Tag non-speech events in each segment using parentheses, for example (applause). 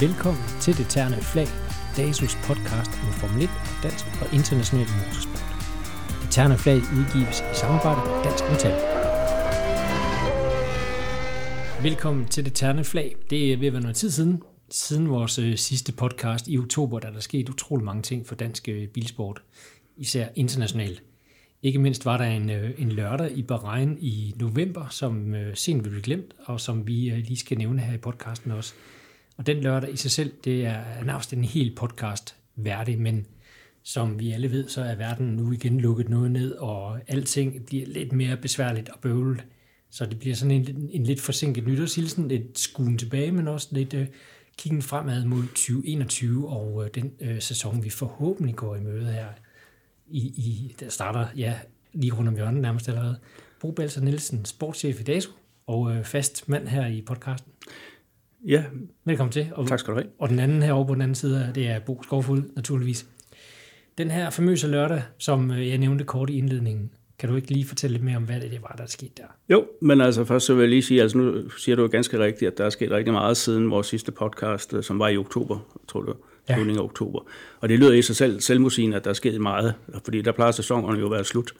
Velkommen til Det Terne Flag, DASUS podcast om Formel 1, dansk og international motorsport. Det Terne Flag udgives i samarbejde med Dansk Metal. Velkommen til Det Terne Flag. Det er ved at være noget tid siden, siden vores øh, sidste podcast i oktober, da der skete utrolig mange ting for dansk øh, bilsport, især internationalt. Ikke mindst var der en, øh, en lørdag i Bahrain i november, som øh, sent vil blive glemt, og som vi øh, lige skal nævne her i podcasten også. Og den lørdag i sig selv, det er nærmest en hel podcast værdig, men som vi alle ved, så er verden nu igen lukket noget ned, og alting bliver lidt mere besværligt og bøvlet. Så det bliver sådan en, en lidt forsinket nytårshilsen, lidt skuen tilbage, men også lidt øh, kiggen fremad mod 2021 og øh, den øh, sæson, vi forhåbentlig går i møde her i, i, der starter ja, lige rundt om hjørnet nærmest allerede. Bo Belser Nielsen, sportschef i DASO, og øh, fast mand her i podcasten. Ja, Velkommen til. Og, tak skal du have. Og den anden herovre på den anden side, det er Bo Skovfuld, naturligvis. Den her famøse lørdag, som øh, jeg nævnte kort i indledningen, kan du ikke lige fortælle lidt mere om, hvad det var, der er sket der? Jo, men altså først så vil jeg lige sige, altså nu siger du jo ganske rigtigt, at der er sket rigtig meget siden vores sidste podcast, øh, som var i oktober, tror du, Ja. slutningen af oktober. Og det lyder i sig selv selvmusigen, at der er sket meget, fordi der plejer sæsonerne jo at være slut.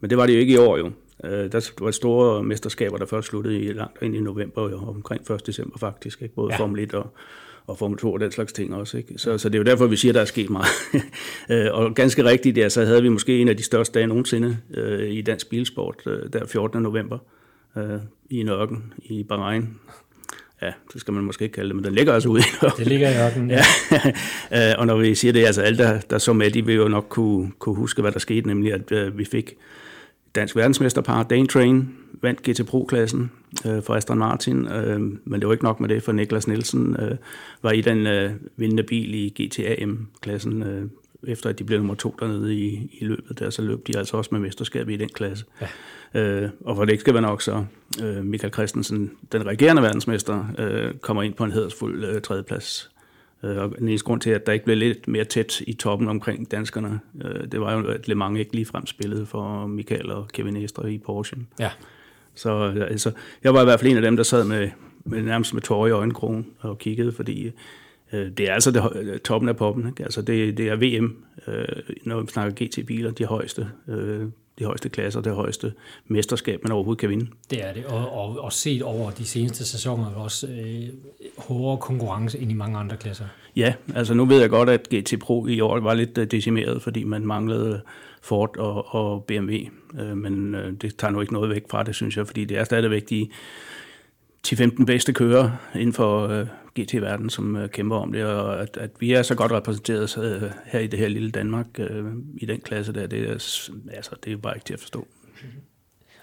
Men det var det jo ikke i år jo. Øh, Der var store mesterskaber, der først sluttede i langt ind i november, jo, omkring 1. december faktisk, ikke? både Ja. ja. Formel 1 og, og Formel 2 og den slags ting også. Ikke? Så, så det er jo derfor, vi siger, at der er sket meget. (laughs) Øh, og ganske rigtigt, ja, så havde vi måske en af de største dage nogensinde øh, i dansk bilsport, øh, der 14. november øh, i en ørken i Bahrain. Ja, det skal man måske ikke kalde det, men den ligger altså ude i en ørken. Det ligger i ørkenen. (laughs) Ja. Øh, og når vi siger det, altså alle, der, der så med, de vil jo nok kunne, kunne huske, hvad der skete, nemlig at øh, vi fik dansk verdensmesterpar, Dane Train, vandt GT Pro-klassen øh, for Aston Martin, øh, men det var ikke nok med det, for Niklas Nielsen øh, var i den øh, vindende bil i GTAM-klassen, øh, efter at de blev nummer to dernede i, i løbet der, så løb de altså også med mesterskabet i den klasse. Ja. Øh, og for det ikke skal være nok, så øh, Michael Christensen, den regerende verdensmester, øh, kommer ind på en hedersfuld øh, tredjeplads. Øh, og den eneste grund til, at der ikke blev lidt mere tæt i toppen omkring danskerne, øh, det var jo, at Le Mans ikke ligefrem spillede for Michael og Kevin Estre i Porsche. ja. Så altså, jeg var i hvert fald en af dem, der sad med, med nærmest med tårer i øjenkrogen og kiggede, fordi øh, det er altså det, hø- toppen af poppen. Ikke? Altså, det, det er VM, øh, når vi snakker GT-biler, de højeste, øh, de højeste klasser, det højeste mesterskab, man overhovedet kan vinde. Det er det. Og, og, og set over de seneste sæsoner er også øh, hårdere konkurrence end i mange andre klasser. Ja, altså nu ved jeg godt, at GT Pro i år var lidt øh, decimeret, fordi man manglede Ford og, og BMW, øh, men øh, det tager nu ikke noget væk fra det, synes jeg, fordi det er stadigvæk de 10-15 bedste kører inden for øh, GT-verdenen, som øh, kæmper om det, og at, at vi er så godt repræsenteret øh, her i det her lille Danmark øh, i den klasse der, det er, altså, det er bare ikke til at forstå.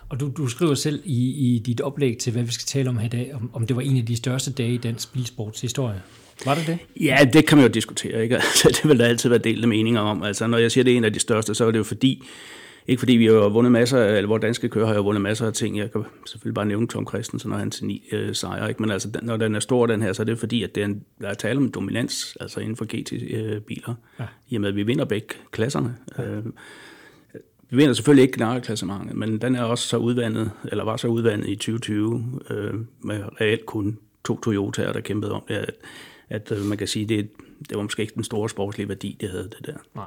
Og du, du skriver selv i, i dit oplæg til, hvad vi skal tale om her i dag, om, om det var en af de største dage i dansk bilsports historie. Var det det? Ja, det kan man jo diskutere, ikke? Altså, (laughs) det vil der altid være delte meninger om. Altså, når jeg siger, det er en af de største, så er det jo fordi, ikke fordi vi har vundet masser, af- eller vores danske kører har jo vundet masser af ting. Jeg kan selvfølgelig bare nævne Tom Christensen og hans ni øh, sejre, ikke? Men altså, den- når den er stor, den her, så er det fordi, at det er en, der er tale om dominans, altså inden for GT-biler. Ja. Ja. I og med, at vi vinder begge klasserne. Ja. Øh, vi vinder selvfølgelig ikke generalklassementet, men den er også så udvandet, eller var så udvandet i 2020, øh, med reelt kun to Toyota'er, der kæmpede om det, at, at øh, man kan sige, det, det var måske ikke den store sportslige værdi, det havde det der. Nej.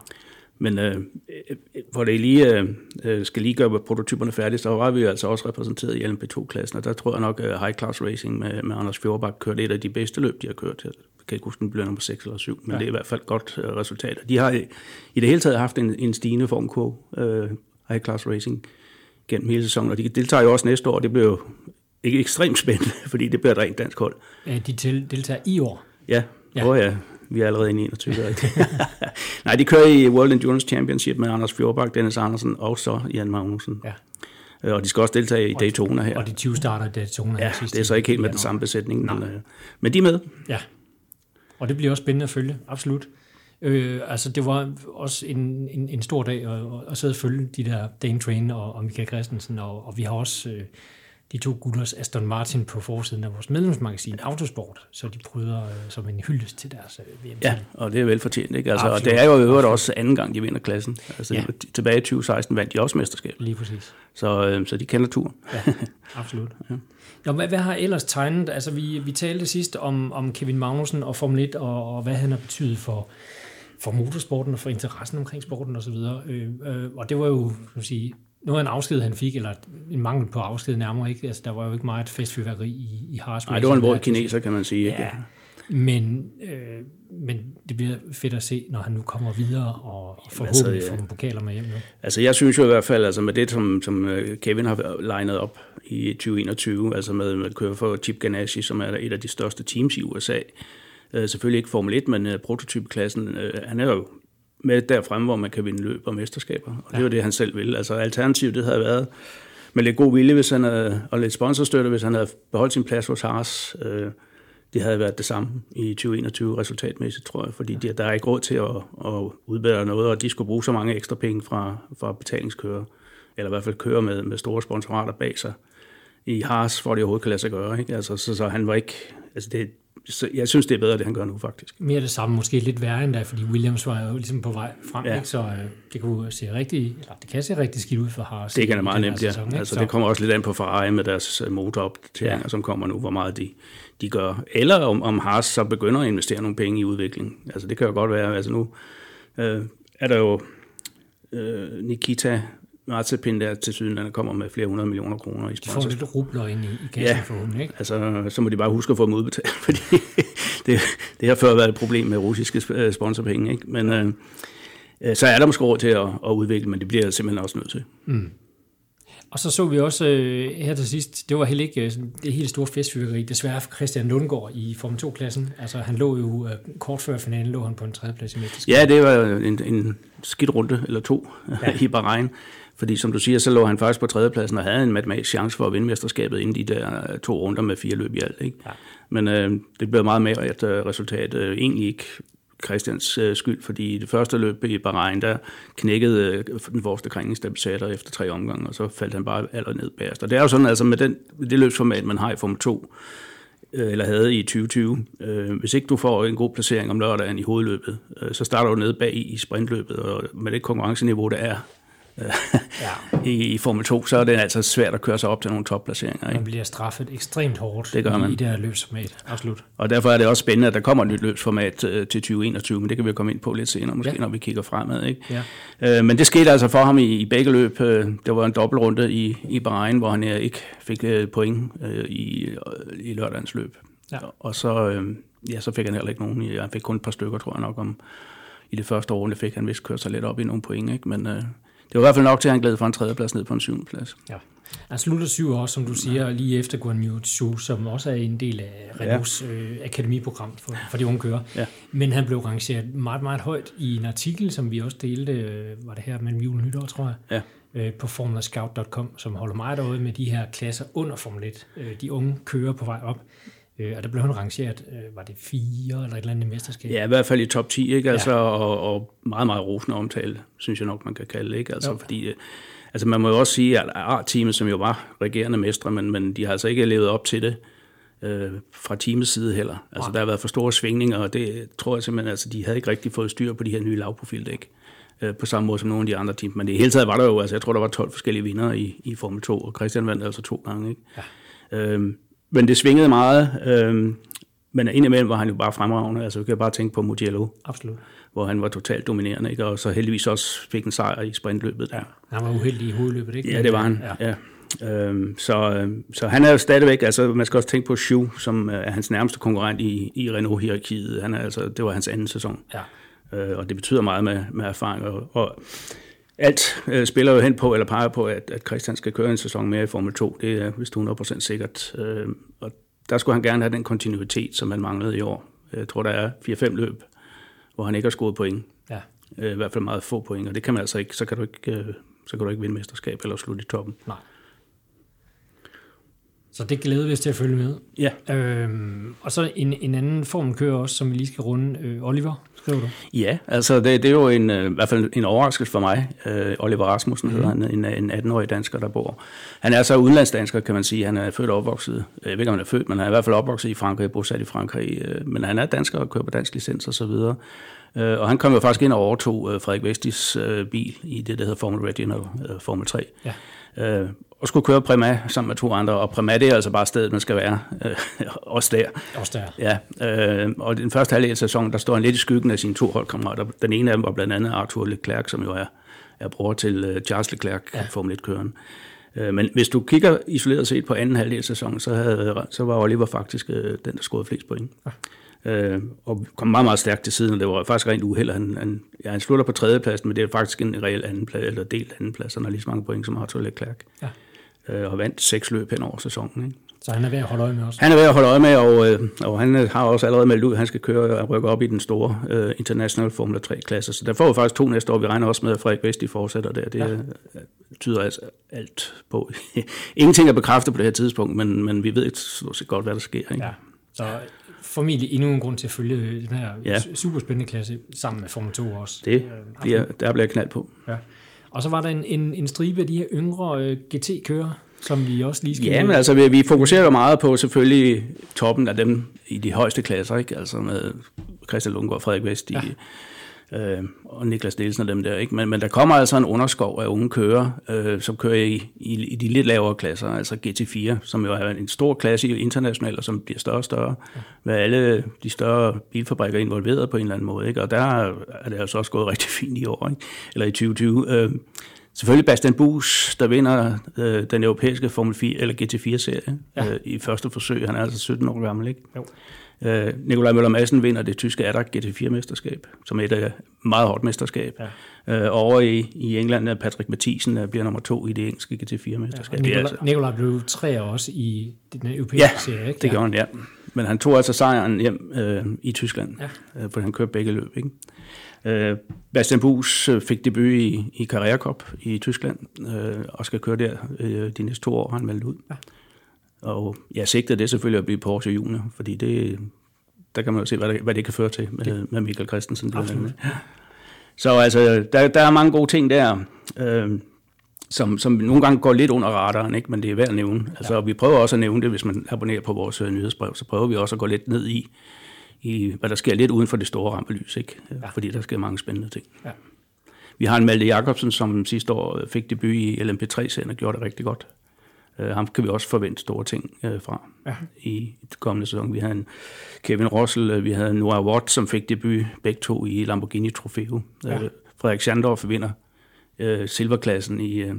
Men øh, øh, for det lige øh, øh, skal lige gøre prototyperne færdige, så var vi jo altså også repræsenteret i LMP2-klassen, og der tror jeg nok, at High Class Racing med, med Anders Fjordbak kørte et af de bedste løb, de har kørt. Jeg kan ikke huske, den blev nummer 6 eller 7, men Ja. ja. det er i hvert fald et godt øh, resultat. De har i, i det hele taget haft en, en stigende formkurve, øh, High Class Racing, gennem hele sæsonen, og de deltager jo også næste år, det bliver jo ikke ekstremt spændende, (laughs) fordi det bliver et rent dansk hold. Øh, De deltager i år. Ja, Ja. ja. Oh, ja. Vi er allerede inde i 21. rigtigt. (laughs) Nej, de kører i World Endurance Championship med Anders Fjordbak, Dennis Andersen og så Jan Magnussen. Ja. Øh, Og de skal også deltage i Daytona her. Og de 20 starter i Daytona Ja, sidste det er så ikke helt med den samme besætning, men, øh, men de er med. Ja, og det bliver også spændende at følge, absolut. Øh, altså, det var også en, en, en stor dag at, at sidde og følge de der Dane Train og, og Michael Christensen, og, og vi har også øh, de to gutters Aston Martin på forsiden af vores medlemsmagasin Autosport, så de bryder øh, som en hyldest til deres øh, vm Ja, og det er velfortjent. Ikke? Altså, og det er jo i øvrigt også anden gang, de vinder klassen. Altså, Ja. Tilbage i 2016 vandt de også mesterskab. Lige præcis. Så, øh, så de kender turen. Ja, absolut. (laughs) Ja. Nå, hvad, hvad har ellers tegnet? Altså, vi, vi talte sidst om, om Kevin Magnussen og Formel 1, og, og hvad han har betydet for, for motorsporten og for interessen omkring sporten osv. Øh, øh, og det var jo, man sige, noget af en afsked, han fik, eller en mangel på afsked nærmere. Ikke? Altså, der var jo ikke meget festfyrværkeri i, i Haas. Nej, det var en våd kineser, kan man sige. Ikke? Ja, men, øh, men det bliver fedt at se, når han nu kommer videre og, og forhåbentlig altså, får nogle pokaler med hjem nu. Altså jeg synes jo i hvert fald, altså med det, som, som øh, Kevin har legnet op i 2021, altså med, med at køre for Chip Ganassi, som er et af de største teams i USA, øh, selvfølgelig ikke Formel 1, men øh, prototypeklassen, øh, han er jo med derfremme, hvor man kan vinde løb og mesterskaber, og det er jo det, han selv vil. Altså alternativet, det havde været med lidt god vilje, hvis han havde, og lidt sponsorstøtte, hvis han havde beholdt sin plads hos Haas, øh, det havde været det samme i 2021 resultatmæssigt, tror jeg, fordi de, der er ikke råd til at, at udbedre noget, og de skulle bruge så mange ekstra penge fra, fra betalingskører, eller i hvert fald køre med, med store sponsorater bag sig i Haas, for at det overhovedet kan lade sig gøre. Ikke? Altså, så, så han var ikke... Altså det, så jeg synes, det er bedre, det han gør nu, faktisk. Mere det samme, måske lidt værre end da, fordi Williams var jo ligesom på vej frem, ja. Ikke? så øh, det kunne se rigtig, eller det kan se rigtig skidt ud for Haas. Det kan det meget nemt, ja. sæson, altså, Så- det kommer også lidt an på Ferrari med deres øh, motoropdateringer, ja. som kommer nu, hvor meget de, de gør. Eller om, om Haas så begynder at investere nogle penge i udvikling. Altså, det kan jo godt være. Altså, nu øh, er der jo øh, Nikita Mazepin der til syden, der kommer med flere hundrede millioner kroner i De får sponsor. lidt rubler ind i, i kassen Ja. forhåbentlig, ikke? Altså, så må de bare huske at få dem udbetalt, (laughs) fordi det, det har før været et problem med russiske øh, sponsorpenge. Ikke? Men øh, øh, så er der måske råd til at, at udvikle, men det bliver jeg simpelthen også nødt til. Og så så vi også øh, her til sidst, det var heller ikke øh, det helt store festfyrkeri, desværre for Christian Lundgaard i Formel 2-klassen. Altså han lå jo øh, kort før finalen, lå han på en tredjeplads i mesterskabet. Ja, det var en, en skidt runde, eller to, ja. (laughs) i Bahrain. Fordi som du siger, så lå han faktisk på tredjepladsen og havde en matematisk chance for at vinde mesterskabet inden de der to runder med fire løb i alt. Ikke? Ja. Men øh, det blev meget mere et øh, resultat. Øh, egentlig ikke Christians øh, skyld, fordi i det første løb i Bahrain, der knækkede øh, den forreste kringningsstabilisator efter tre omgange, og så faldt han bare aller ned bagerst. Og det er jo sådan, altså med den, det løbsformat, man har i Formel 2, øh, eller havde i 2020. Øh, hvis ikke du får en god placering om lørdagen i hovedløbet, øh, så starter du nede bag i sprintløbet, og med det konkurrenceniveau, der er ja. (laughs) i, i Formel 2, så er det altså svært at køre sig op til nogle topplaceringer. Man Ikke? bliver straffet ekstremt hårdt Det gør man. i det her løbsformat. Absolut. Og derfor er det også spændende, at der kommer et nyt løbsformat øh, til 2021, men det kan vi jo komme ind på lidt senere, måske Ja. når vi kigger fremad. Ikke? Ja. Øh, men det skete altså for ham i, i begge løb. Øh, Der var en dobbeltrunde i, i Bahrain, hvor han øh, ikke fik point øh, i, i lørdagens løb. Ja. Og så, øh, ja, så fik han heller ikke nogen. Han fik kun et par stykker, tror jeg nok, om i det første runde fik han vist kørt sig lidt op i nogle point. Ikke? Men øh, det var i hvert fald nok til, at han glæde fra en tredjeplads ned på en syvende plads. Ja. Han slutter syv også, som du siger, lige efter Guan Yu som også er en del af Renaults øh, akademiprogram for, for de unge kører. Ja. Men han blev rangeret meget, meget højt i en artikel, som vi også delte, øh, var det her mellem jul og nytår, tror jeg, Ja. øh, på formelscout.com, som holder meget øje med de her klasser under Formel 1. Øh, de unge kører på vej op. Øh, og der blev han rangeret, øh, var det fire eller et eller andet mesterskab? Ja, i hvert fald i top 10, ikke? Altså, og, og meget, meget rosende omtale, synes jeg nok, man kan kalde det. Ikke? Altså, Jo. fordi, øh, altså, man må jo også sige, at A-teamet, som jo var regerende mestre, men, men de har altså ikke levet op til det øh, fra teamets side heller. Altså, Nej. der har været for store svingninger, og det tror jeg simpelthen, altså, de havde ikke rigtig fået styr på de her nye lavprofildæk øh, på samme måde som nogle af de andre teams. Men i det hele taget var der jo, altså jeg tror, der var 12 forskellige vinder i, i Formel 2, og Christian vandt altså to gange. Ikke? Ja. Øhm, men det svingede meget, øhm, men indimellem var han jo bare fremragende. Altså, vi kan bare tænke på Mugello, Absolut. hvor han var totalt dominerende, ikke? og så heldigvis også fik en sejr i sprintløbet der. Han var uheldig i hovedløbet, ikke? Ja, det var han. Ja. Ja. Øhm, så, øhm, så han er jo stadigvæk, altså man skal også tænke på Shu, som øh, er hans nærmeste konkurrent i, i Renault-hierarkiet. Han er, altså, det var hans anden sæson, ja. øh, og det betyder meget med, med erfaring. Og, og alt øh, spiller jo hen på, eller peger på, at, at Christian skal køre en sæson mere i Formel 2. Det er vist 100% sikkert. Øh, og der skulle han gerne have den kontinuitet, som han manglede i år. Jeg tror, der er 4-5 løb, hvor han ikke har scoret point. ja. Øh, I hvert fald meget få point, og det kan man altså ikke. Så kan du ikke, øh, så kan du ikke vinde mesterskab eller slutte i toppen. Nej. Så det glæder vi os til at følge med. Ja. Øhm, og så en, en anden form kører også, som vi lige skal runde. Øh, Oliver, skriver du? Ja, altså det, det er jo en, øh, i hvert fald en overraskelse for mig. Øh, Oliver Rasmussen mm. hedder han, en, en 18-årig dansker, der bor. Han er så udenlandsdansker, kan man sige. Han er født og opvokset, jeg ved ikke om han er født, men han er i hvert fald opvokset i Frankrig, bosat i Frankrig. Øh, men han er dansker og kører på dansk licens og så videre. Øh, og han kom jo faktisk ind og overtog øh, Frederik Vestis øh, bil i det, der hedder Formel Regional øh, Formel 3. Ja. Øh, og skulle køre Prima sammen med to andre, og Prima det er altså bare stedet, man skal være, øh, også der. Også der. Ja, øh, og den første halvdel af sæsonen, der står han lidt i skyggen af sine to holdkammerater. Den ene af dem var blandt andet Arthur Leclerc, som jo er, er bror til øh, Charles Leclerc, ja. Formel 1-køren. Øh, men hvis du kigger isoleret set på anden halvdel af sæsonen, så, havde, så var Oliver faktisk øh, den, der scorede flest point. Ja øh, og kom meget, meget stærkt til siden, og det var faktisk rent uheld. Han, han, ja, han slutter på tredjepladsen, men det er faktisk en reel anden plads, eller delt anden plads, han har lige så mange point som Arthur Leclerc. Ja. Øh, og vandt seks løb hen over sæsonen. Ikke? Så han er ved at holde øje med også? Han er ved at holde øje med, og, øh, og han har også allerede meldt ud, at han skal køre og rykke op i den store uh, International Formula 3-klasse. Så der får vi faktisk to næste år. Vi regner også med, at Frederik Vesti fortsætter der. Det ja. tyder altså alt på. (laughs) Ingenting er bekræftet på det her tidspunkt, men, men vi ved ikke godt, hvad der sker. Ikke? Ja. Så formentlig endnu en grund til at følge den her ja. superspændende klasse sammen med Formel 2 også. Det bliver, der bliver knald på. Ja. Og så var der en, en, en stribe af de her yngre uh, GT-kører, som vi også lige skal... Ja, men altså vi, vi fokuserer jo meget på selvfølgelig toppen af dem i de højeste klasser, ikke? Altså med Christian Lundgaard og Frederik Vest i, ja øh, og Niklas Nielsen og dem der. Ikke? Men, men der kommer altså en underskov af unge kører, øh, som kører i, i, i de lidt lavere klasser, altså GT4, som jo er en stor klasse internationalt, og som bliver større og større, med alle de større bilfabrikker involveret på en eller anden måde. Ikke? Og der er det altså også gået rigtig fint i år, ikke? eller i 2020. Øh, Selvfølgelig Bastian Bus, der vinder øh, den europæiske Formel 4 eller GT4-serie ja. øh, i første forsøg. Han er altså 17 år gammel, ikke? Jo. Øh, Nikolaj Møller Madsen vinder det tyske ADAC GT4-mesterskab, som er et af meget hårdt mesterskab. Ja. Øh, over i, i England er Patrick Mathisen der bliver nummer to i det engelske GT4-mesterskab. Ja, Nikolaj, altså. Nikolaj blev tre også i den europæiske ja, serie, ikke? det gjorde han, ja. Men han tog altså sejren hjem øh, i Tyskland, ja. øh, for han kørte begge løb, ikke? Øh, Bastian Bus øh, fik debut i, i Carrera Cup i Tyskland, øh, og skal køre der øh, de næste to år, han meldt ud. Ja. Og jeg sigter det selvfølgelig at blive Porsche Junior, fordi det, der kan man jo se, hvad det, hvad det kan føre til med, med Michael Christensen. Absolut. Så altså, der, der er mange gode ting der, øh, som, som nogle gange går lidt under radaren, ikke? men det er værd at nævne. Altså, ja. Vi prøver også at nævne det, hvis man abonnerer på vores øh, nyhedsbrev, så prøver vi også at gå lidt ned i, i hvad der sker lidt uden for det store rampelys, ikke? Ja. fordi der sker mange spændende ting. Ja. Vi har en Malte Jacobsen, som sidste år fik debut i LMP3-serien og gjorde det rigtig godt. Uh, ham kan vi også forvente store ting uh, fra ja. i det kommende sæson. Vi havde en Kevin Russell, uh, vi havde Noah Watt, som fik debut begge to i Lamborghini Trofeo. Ja. Uh, Frederik Schandorf vinder uh, silverklassen i uh,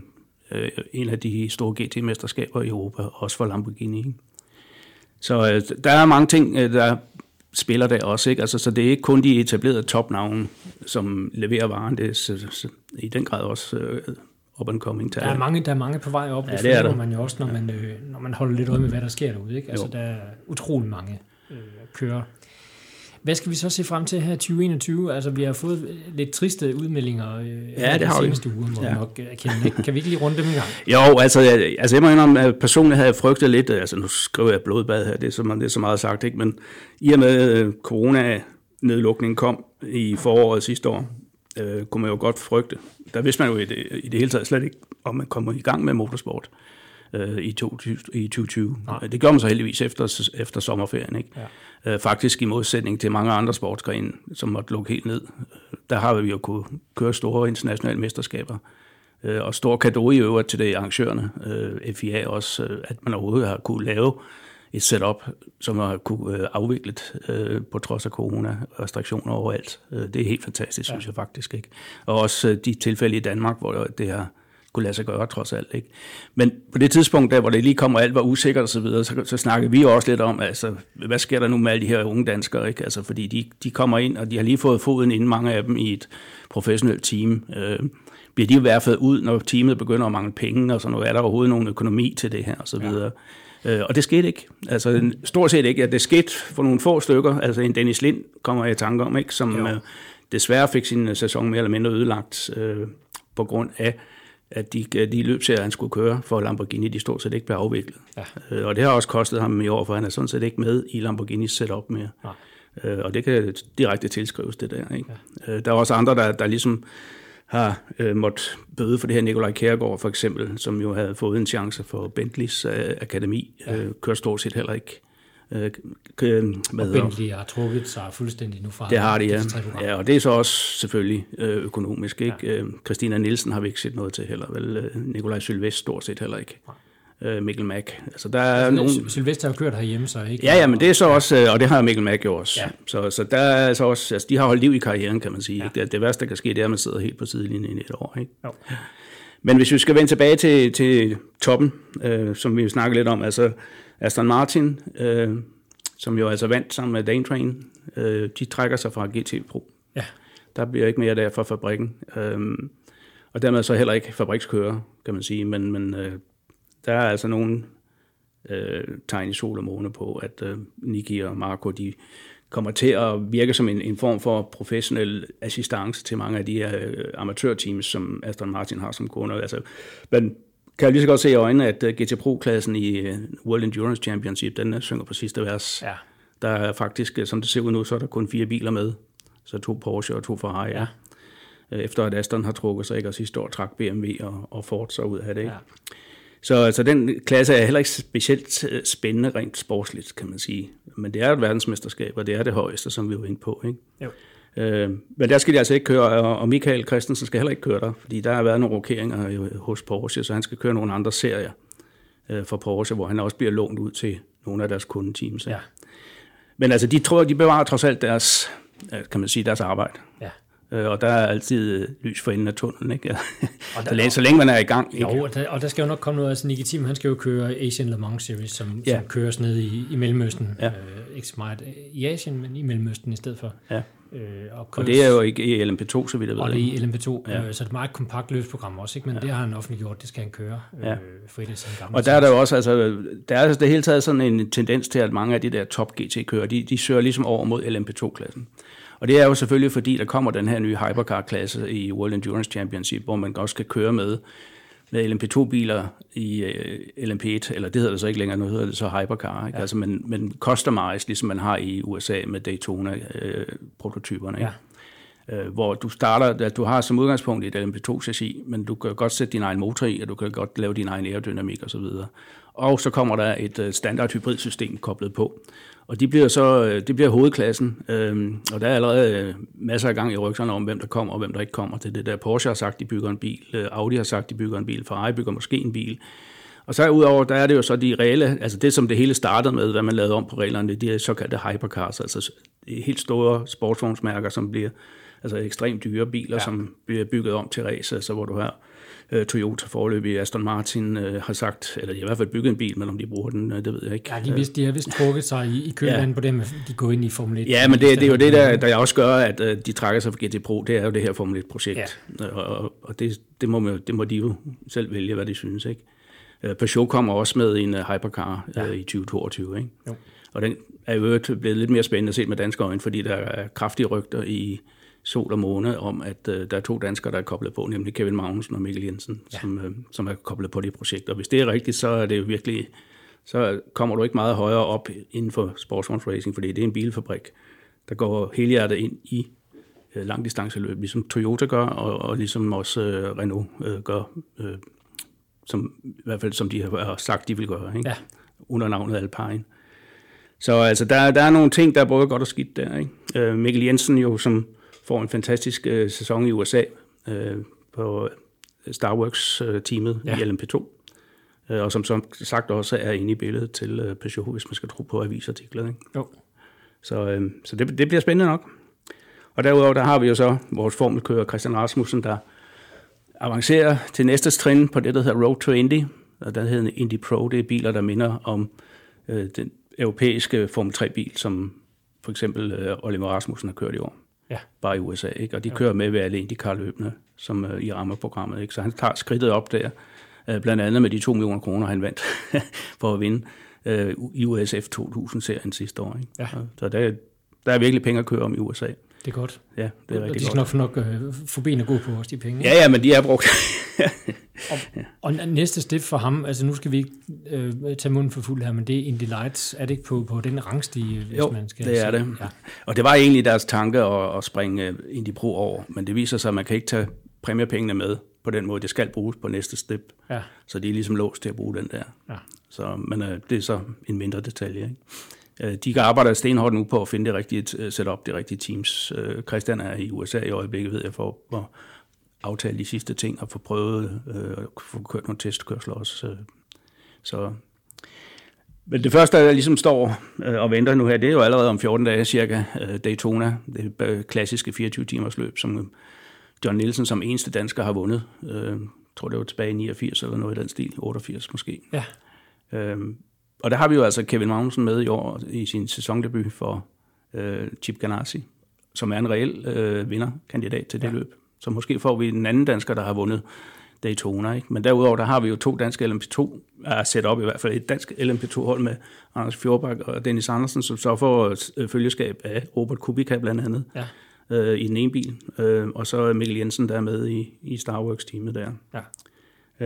en af de store GT-mesterskaber i Europa, også for Lamborghini. Ikke? Så uh, der er mange ting, uh, der spiller der også. Ikke? Altså, så det er ikke kun de etablerede topnavne, som leverer varen. Det er så, så, i den grad også uh, up and coming talent. Der er mange, der er mange på vej op. Ja, det, det er der. man jo også, når, ja. man, øh, når man holder lidt øje med, hvad der sker derude. Ikke? Altså, jo. der er utrolig mange øh, kører. Hvad skal vi så se frem til her 2021? Altså, vi har fået lidt triste udmeldinger øh, ja, det har de seneste uger, må ja. nok erkende. Ikke? Kan vi ikke lige runde dem en gang? (laughs) jo, altså jeg, altså jeg må indrømme, at personligt havde jeg frygtet lidt, altså nu skriver jeg blodbad her, det er så, det er så meget sagt, ikke? men i og med øh, corona-nedlukningen kom i foråret sidste år, øh, kunne man jo godt frygte. Der vidste man jo i det, i det hele taget slet ikke, om man kommer i gang med motorsport øh, i, 20, i 2020. Nej. Det gør man så heldigvis efter, efter sommerferien. Ikke? Ja. Øh, faktisk i modsætning til mange andre sportsgrene, som måtte lukke helt ned. Der har vi jo kunne køre store internationale mesterskaber. Øh, og stor kado i øvrigt til det arrangørerne, øh, FIA også, øh, at man overhovedet har kunne lave et setup, som har kunne øh, afviklet øh, på trods af corona-restriktioner overalt. Øh, det er helt fantastisk, ja. synes jeg faktisk. ikke. Og også øh, de tilfælde i Danmark, hvor det har kunne lade sig gøre trods alt. Ikke? Men på det tidspunkt, der hvor det lige kommer, alt var usikkert osv., så, så, så snakker vi jo også lidt om, altså, hvad sker der nu med alle de her unge danskere? Ikke? Altså, fordi de, de kommer ind, og de har lige fået foden inden mange af dem i et professionelt team. Øh, bliver de værfet ud, når teamet begynder at mangle penge, og så nu er der overhovedet nogen økonomi til det her, og så videre. Ja. Øh, og det skete ikke. Altså stort set ikke. Ja, det skete for nogle få stykker. Altså en Dennis Lind kommer jeg i tanke om, ikke, som øh, desværre fik sin sæson mere eller mindre ødelagt øh, på grund af at de, de løbserier, han skulle køre for Lamborghini, de stort set ikke blev afviklet. Ja. Øh, og det har også kostet ham i år, for han er sådan set ikke med i Lamborghinis setup mere. Nej. Øh, og det kan direkte tilskrives det der. Ikke? Ja. Øh, der er også andre, der, der ligesom har øh, måttet bøde for det her. Nikolaj Kjærgaard for eksempel, som jo havde fået en chance for Bentleys øh, akademi, ja. øh, kører stort set heller ikke. Øh, med, og Bentley har trukket sig fuldstændig nu fra Det har de, ja. ja. Og det er så også selvfølgelig øh, økonomisk. Ikke? Ja. Øh, Christina Nielsen har vi ikke set noget til heller. Vel, øh, Nikolaj Sylvest stort set heller ikke. Nej øh, Mikkel Mack. Altså, der er altså, nogle... Sylvester har kørt herhjemme, så ikke? Ja, ja, men det er så også, øh, og det har Mikkel Mack jo også. Ja. Så, så der er så også, altså, de har holdt liv i karrieren, kan man sige. Ja. Det, det værste, der kan ske, det er, at man sidder helt på sidelinjen i et år. Ikke? Jo. Men hvis vi skal vende tilbage til, til toppen, øh, som vi snakker lidt om, altså Aston Martin, øh, som jo altså vandt sammen med Dane Train, øh, de trækker sig fra GT Pro. Ja. Der bliver ikke mere der fra fabrikken. Øh, og dermed så heller ikke fabrikskører, kan man sige, men, men øh, der er altså nogle øh, tegn i sol og måne på, at øh, Niki og Marco, de kommer til at virke som en, en form for professionel assistance til mange af de her øh, amatørteams, som Aston Martin har som kunder. Altså, men kan jeg lige så godt se i øjnene, at øh, GT Pro-klassen i uh, World Endurance Championship, den synger på sidste vers. Ja. Der er faktisk, som det ser ud nu, så er der kun fire biler med. Så to Porsche og to Ferrari. Ja. Efter at Aston har trukket sig, ikke? og sidste år trak BMW og, og Ford så ud af det. Ikke? Ja. Så, så den klasse er heller ikke specielt øh, spændende rent sportsligt, kan man sige. Men det er et verdensmesterskab, og det er det højeste, som vi var inde på. Ikke? Jo. Øh, men der skal de altså ikke køre, og Michael Christensen skal heller ikke køre der, fordi der har været nogle rokeringer hos Porsche, så han skal køre nogle andre serier øh, for Porsche, hvor han også bliver lånt ud til nogle af deres kundeteams. Ja. Men altså, de tror, de bevarer trods alt deres, kan man sige, deres arbejde. Ja. Øh, og der er altid lys for enden af tunnelen, ikke? og (laughs) der, så længe man er i gang. Ikke? Jo, og der, og der skal jo nok komme noget, altså Nicky Thiem, han skal jo køre Asian Le Mans Series, som, ja. som køres ned i, i Mellemøsten. Ja. Øh, ikke så meget i Asien, men i Mellemøsten i stedet for. Ja. Øh, og, køres, og det er jo ikke i LMP2, så vidt jeg ved. Og det i LMP2, ja. øh, så det er et meget kompakt løbsprogram også, ikke? men ja. det har han offentliggjort, det skal han køre øh, frit i sin gamle Og der er der jo også, altså, der er det hele taget sådan en tendens til, at mange af de der top GT-kører, de, de søger ligesom over mod LMP2-klassen. Og det er jo selvfølgelig, fordi der kommer den her nye hypercar-klasse i World Endurance Championship, hvor man også kan køre med, med LMP2-biler i øh, LMP1, eller det hedder det så ikke længere, nu hedder det så hypercar, ikke? Ja. Altså, men, men customized, ligesom man har i USA med Daytona-prototyperne. Øh, ja. uh, hvor du starter, at du har som udgangspunkt et LMP2-chassis, men du kan godt sætte din egen motor i, og du kan godt lave din egen aerodynamik osv. Og så kommer der et standard hybridsystem koblet på. Og de bliver så øh, det bliver hovedklassen, øhm, og der er allerede øh, masser af gang i rygserne om, hvem der kommer og hvem der ikke kommer til det der. Porsche har sagt, de bygger en bil, øh, Audi har sagt, de bygger en bil, Ferrari bygger måske en bil. Og så udover, der er det jo så de reelle, altså det som det hele startede med, hvad man lavede om på reglerne, de er såkaldte hypercars, altså helt store sportsvognsmærker, som bliver altså ekstremt dyre biler, ja. som bliver bygget om til race, altså hvor du har øh, Toyota forløbig Aston Martin øh, har sagt, eller de har i hvert fald bygget en bil, men om de bruger den, øh, det ved jeg ikke. Ja, de, vidste, de har vist trukket sig i, i kølvandet ja. på dem, de går ind i Formel 1. Ja, men det, det er jo det, der, der også gør, at øh, de trækker sig fra GT Pro, det er jo det her Formel 1-projekt. Ja. Og, og det, det, må man, det må de jo selv vælge, hvad de synes, ikke? Øh, Peugeot kommer også med en uh, hypercar ja. i 2022, ikke? Jo. Og den er jo blevet lidt mere spændende at se med danske øjne, fordi der er kraftige rygter i sol og måne om, at uh, der er to danskere, der er koblet på, nemlig Kevin Magnussen og Mikkel Jensen, ja. som, uh, som er koblet på det projekt. Og hvis det er rigtigt, så er det jo virkelig, så kommer du ikke meget højere op inden for sportsvognsracing, fordi det er en bilfabrik, der går helhjertet ind i uh, langdistanceløb, ligesom Toyota gør, og, og ligesom også uh, Renault uh, gør, uh, som, i hvert fald som de har sagt, de vil gøre, ikke? Ja. under navnet Alpine. Så altså, der, der er nogle ting, der er både godt og skidt der. Ikke? Uh, Mikkel Jensen jo, som får en fantastisk øh, sæson i USA øh, på Star Wars-teamet ja. i LMP2. Øh, og som, som sagt også er inde i billedet til øh, Peugeot, hvis man skal tro på avisartikler. Ikke? Jo. Så, øh, så det, det bliver spændende nok. Og derudover der har vi jo så vores formelkører Christian Rasmussen, der avancerer til næste trin på det, der hedder Road to Indy. Og den hedder Indy Pro. Det er biler, der minder om øh, den europæiske Formel 3-bil, som for eksempel øh, Oliver Rasmussen har kørt i år ja. bare i USA. Ikke? Og de kører med ved alle IndyCar-løbene, som uh, i rammerprogrammet. Ikke? Så han tager skridtet op der, uh, blandt andet med de 2 millioner kroner, han vandt (laughs) for at vinde uh, i USF 2000-serien sidste år. Ikke? Ja. Så der, der er virkelig penge at køre om i USA. Det er godt. Ja, det er rigtig godt. De skal nok få, nok, uh, få ben at gå på også, de penge. Ja, ja, men de er brugt. (laughs) og, og næste step for ham, altså nu skal vi ikke øh, tage munden for fuld her, men det er Indy Lights. Er det ikke på, på den rangstige, hvis jo, man skal det er sige? det. Ja. Og det var egentlig deres tanke at, at springe øh, Indy Pro over, men det viser sig, at man kan ikke tage præmiepengene med på den måde. Det skal bruges på næste step. Ja. Så de er ligesom låst til at bruge den der. Ja. Så, men øh, det er så en mindre detalje. Ikke? Øh, de kan arbejde stenhårdt nu på at finde det rigtige øh, setup, det rigtige teams. Christian er i USA i øjeblikket, ved jeg, for at aftale de sidste ting og få prøvet øh, at få kørt nogle testkørsler også. Øh. Så men det første, der ligesom står øh, og venter nu her, det er jo allerede om 14 dage cirka øh, Daytona, det klassiske 24-timers løb, som John Nielsen som eneste dansker har vundet. Jeg tror, det var tilbage i 89 eller noget i den stil, 88 måske. Ja. Øhm, og der har vi jo altså Kevin Magnussen med i år i sin sæsondebut for øh, Chip Ganassi, som er en reel øh, vinderkandidat til det ja. løb. Så måske får vi en anden dansker, der har vundet Daytona. Ikke? Men derudover, der har vi jo to danske LMP2, er sat op i hvert fald et dansk LMP2-hold med Anders Fjordbak og Dennis Andersen, som så får øh, følgeskab af Robert Kubica blandt andet Ja. øh, i den ene bil, øh, og så Mikkel Jensen, der er med i, i Starworks-teamet der. Ja.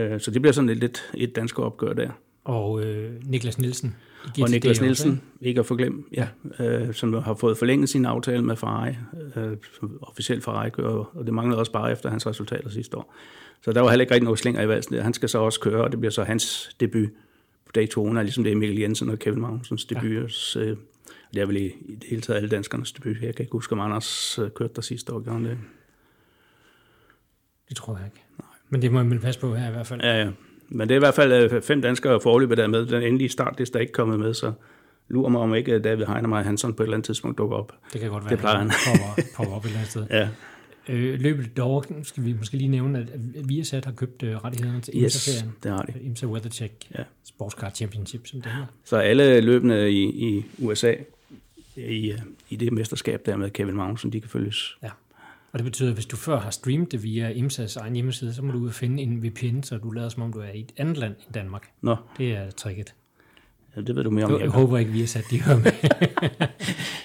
Øh, så det bliver sådan lidt, lidt et dansk opgør der. Og øh, Niklas Nielsen. I Og GTD Niklas også, Nielsen, ikke? ikke at forglemme, ja, øh, som har fået forlænget sin aftale med Ferrari, øh, officielt Ferrari kører, og det manglede også bare efter hans resultater sidste år. Så der var heller ikke rigtig noget slinger i valsen. Han skal så også køre, og det bliver så hans debut på Daytona, ligesom det er Mikkel Jensen og Kevin Magnusens debut. Ja. Øh, det er vel i, i det hele taget alle danskernes debut. Jeg kan ikke huske, om Anders øh, kørte der sidste år, gjorde det. Det tror jeg ikke. Nej. Men det må man passe på her i hvert fald. Ja, ja. Men det er i hvert fald øh, fem danskere forløbet der er med. Den endelige start, det er der ikke kommet med, så lurer mig om ikke David Heinemeier Hansen på et eller andet tidspunkt dukker op. Det kan godt være, Det plejer han. popper, popper op et eller andet sted. (laughs) Ja, Øh, løbet derovre skal vi måske lige nævne, at Viasat har købt øh, rettighederne til yes, IMSA-serien. det har de. IMSA WeatherCheck Ja. Sportscar Championship, som det hedder. Så alle løbende i, i USA, i, øh, i det mesterskab der med Kevin Magnussen, de kan følges. Ja. Og det betyder, at hvis du før har streamet det via IMSAs egen hjemmeside, så må du ud og finde en VPN, så du lader som om du er i et andet land end Danmark. Nå, Det er tricket. ja, det ved du mere om. Jeg, jeg håber ikke, vi har sat de hører med.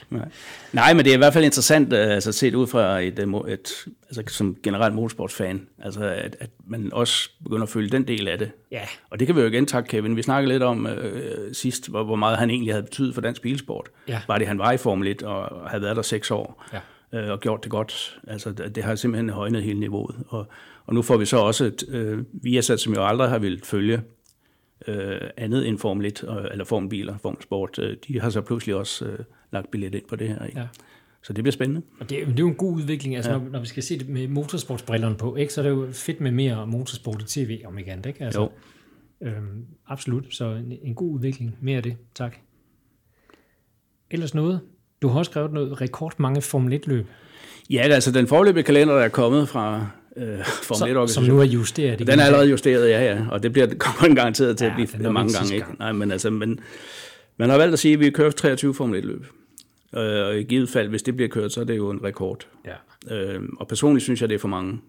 Nej. Nej, men det er i hvert fald interessant, øh, altså set ud fra et, øh, et altså som generelt motorsportsfan, altså at, at man også begynder at følge den del af det. ja, Og det kan vi jo igen takke Kevin. Vi snakkede lidt om øh, sidst, hvor, hvor meget han egentlig havde betydet for dansk bilsport. Ja. Var det, han var i Formel 1 og havde været der seks år Ja. Øh, og gjort det godt. Altså, det, har simpelthen højnet hele niveauet. Og, og nu får vi så også et øh, Viasat, som jo aldrig har ville følge øh, andet end Formel 1, øh, eller Formelbiler, Formel Sport. Øh, de har så pludselig også øh, lagt billet ind på det her. Ikke? Ja. Så det bliver spændende. og det, er- det er jo en god udvikling, altså ja. når, når vi skal se det med motorsportsbrillerne på, ikke, så er det jo fedt med mere motorsport i tv, om andet, ikke? Altså, Jo. Øhm, absolut, så en, en god udvikling. Mere af det, tak. Ellers noget? Du har også skrevet noget rekord mange Formel 1-løb, Ja, altså den forløbige kalender, der er kommet fra øh, Formel som, 1 som nu er justeret. Den er allerede justeret, ja, ja. Og det bliver, kommer den garanteret til Ja, at blive mange gange. Ikke? gang. Nej, men altså, men, man har valgt at sige, at vi kører 23 Formel 1-løb. Øh, og i givet fald, hvis det bliver kørt, så er det jo en rekord. Ja. Øh, og personligt synes jeg, det er for mange.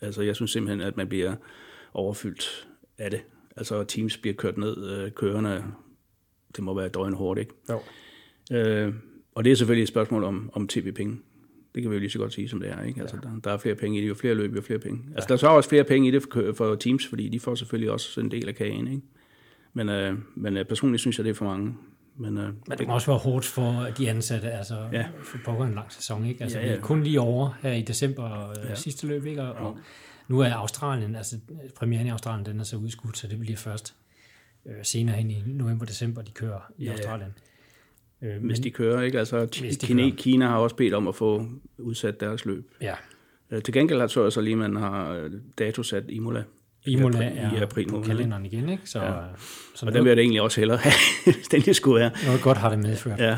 Altså, jeg synes simpelthen, at man bliver overfyldt af det. Altså, teams bliver kørt ned, øh, kørende, det må være drøn hårdt, ikke? Jo. Øh, og det er selvfølgelig et spørgsmål om, om tv-penge. Det kan vi jo lige så godt sige, som det er. Ikke? Altså, der, der er flere penge i det, jo flere løb, jo flere penge. Altså, der er så også flere penge i det for, for teams, fordi de får selvfølgelig også en del af kagen. Ikke? Men, øh, men øh, personligt synes jeg, det er for mange. Men, øh, Men det må også være hårdt for de ansatte, altså ja. Ja. for pokker en lang sæson, ikke? Altså Ja, ja, ja. ja. kun lige over her i december ja. Ja. sidste løb, ikke? Og, og nu er Australien, altså premieren i Australien, den er så udskudt, så det bliver først øh, senere hen i november-december, de kører i Ja, ja. Øh, hvis de kører, ikke? Altså, Kina, kører. Kina har også bedt om at få udsat deres løb. Ja, Øh, til gengæld har så så lige, man har øh, datosat Imola. Imola I april- i er april på måned, kalenderen igen, ikke? Så, ja. Ja. så Og den vil jeg da egentlig også hellere have, (laughs) hvis den lige skulle være. noget godt har det medført. Ja,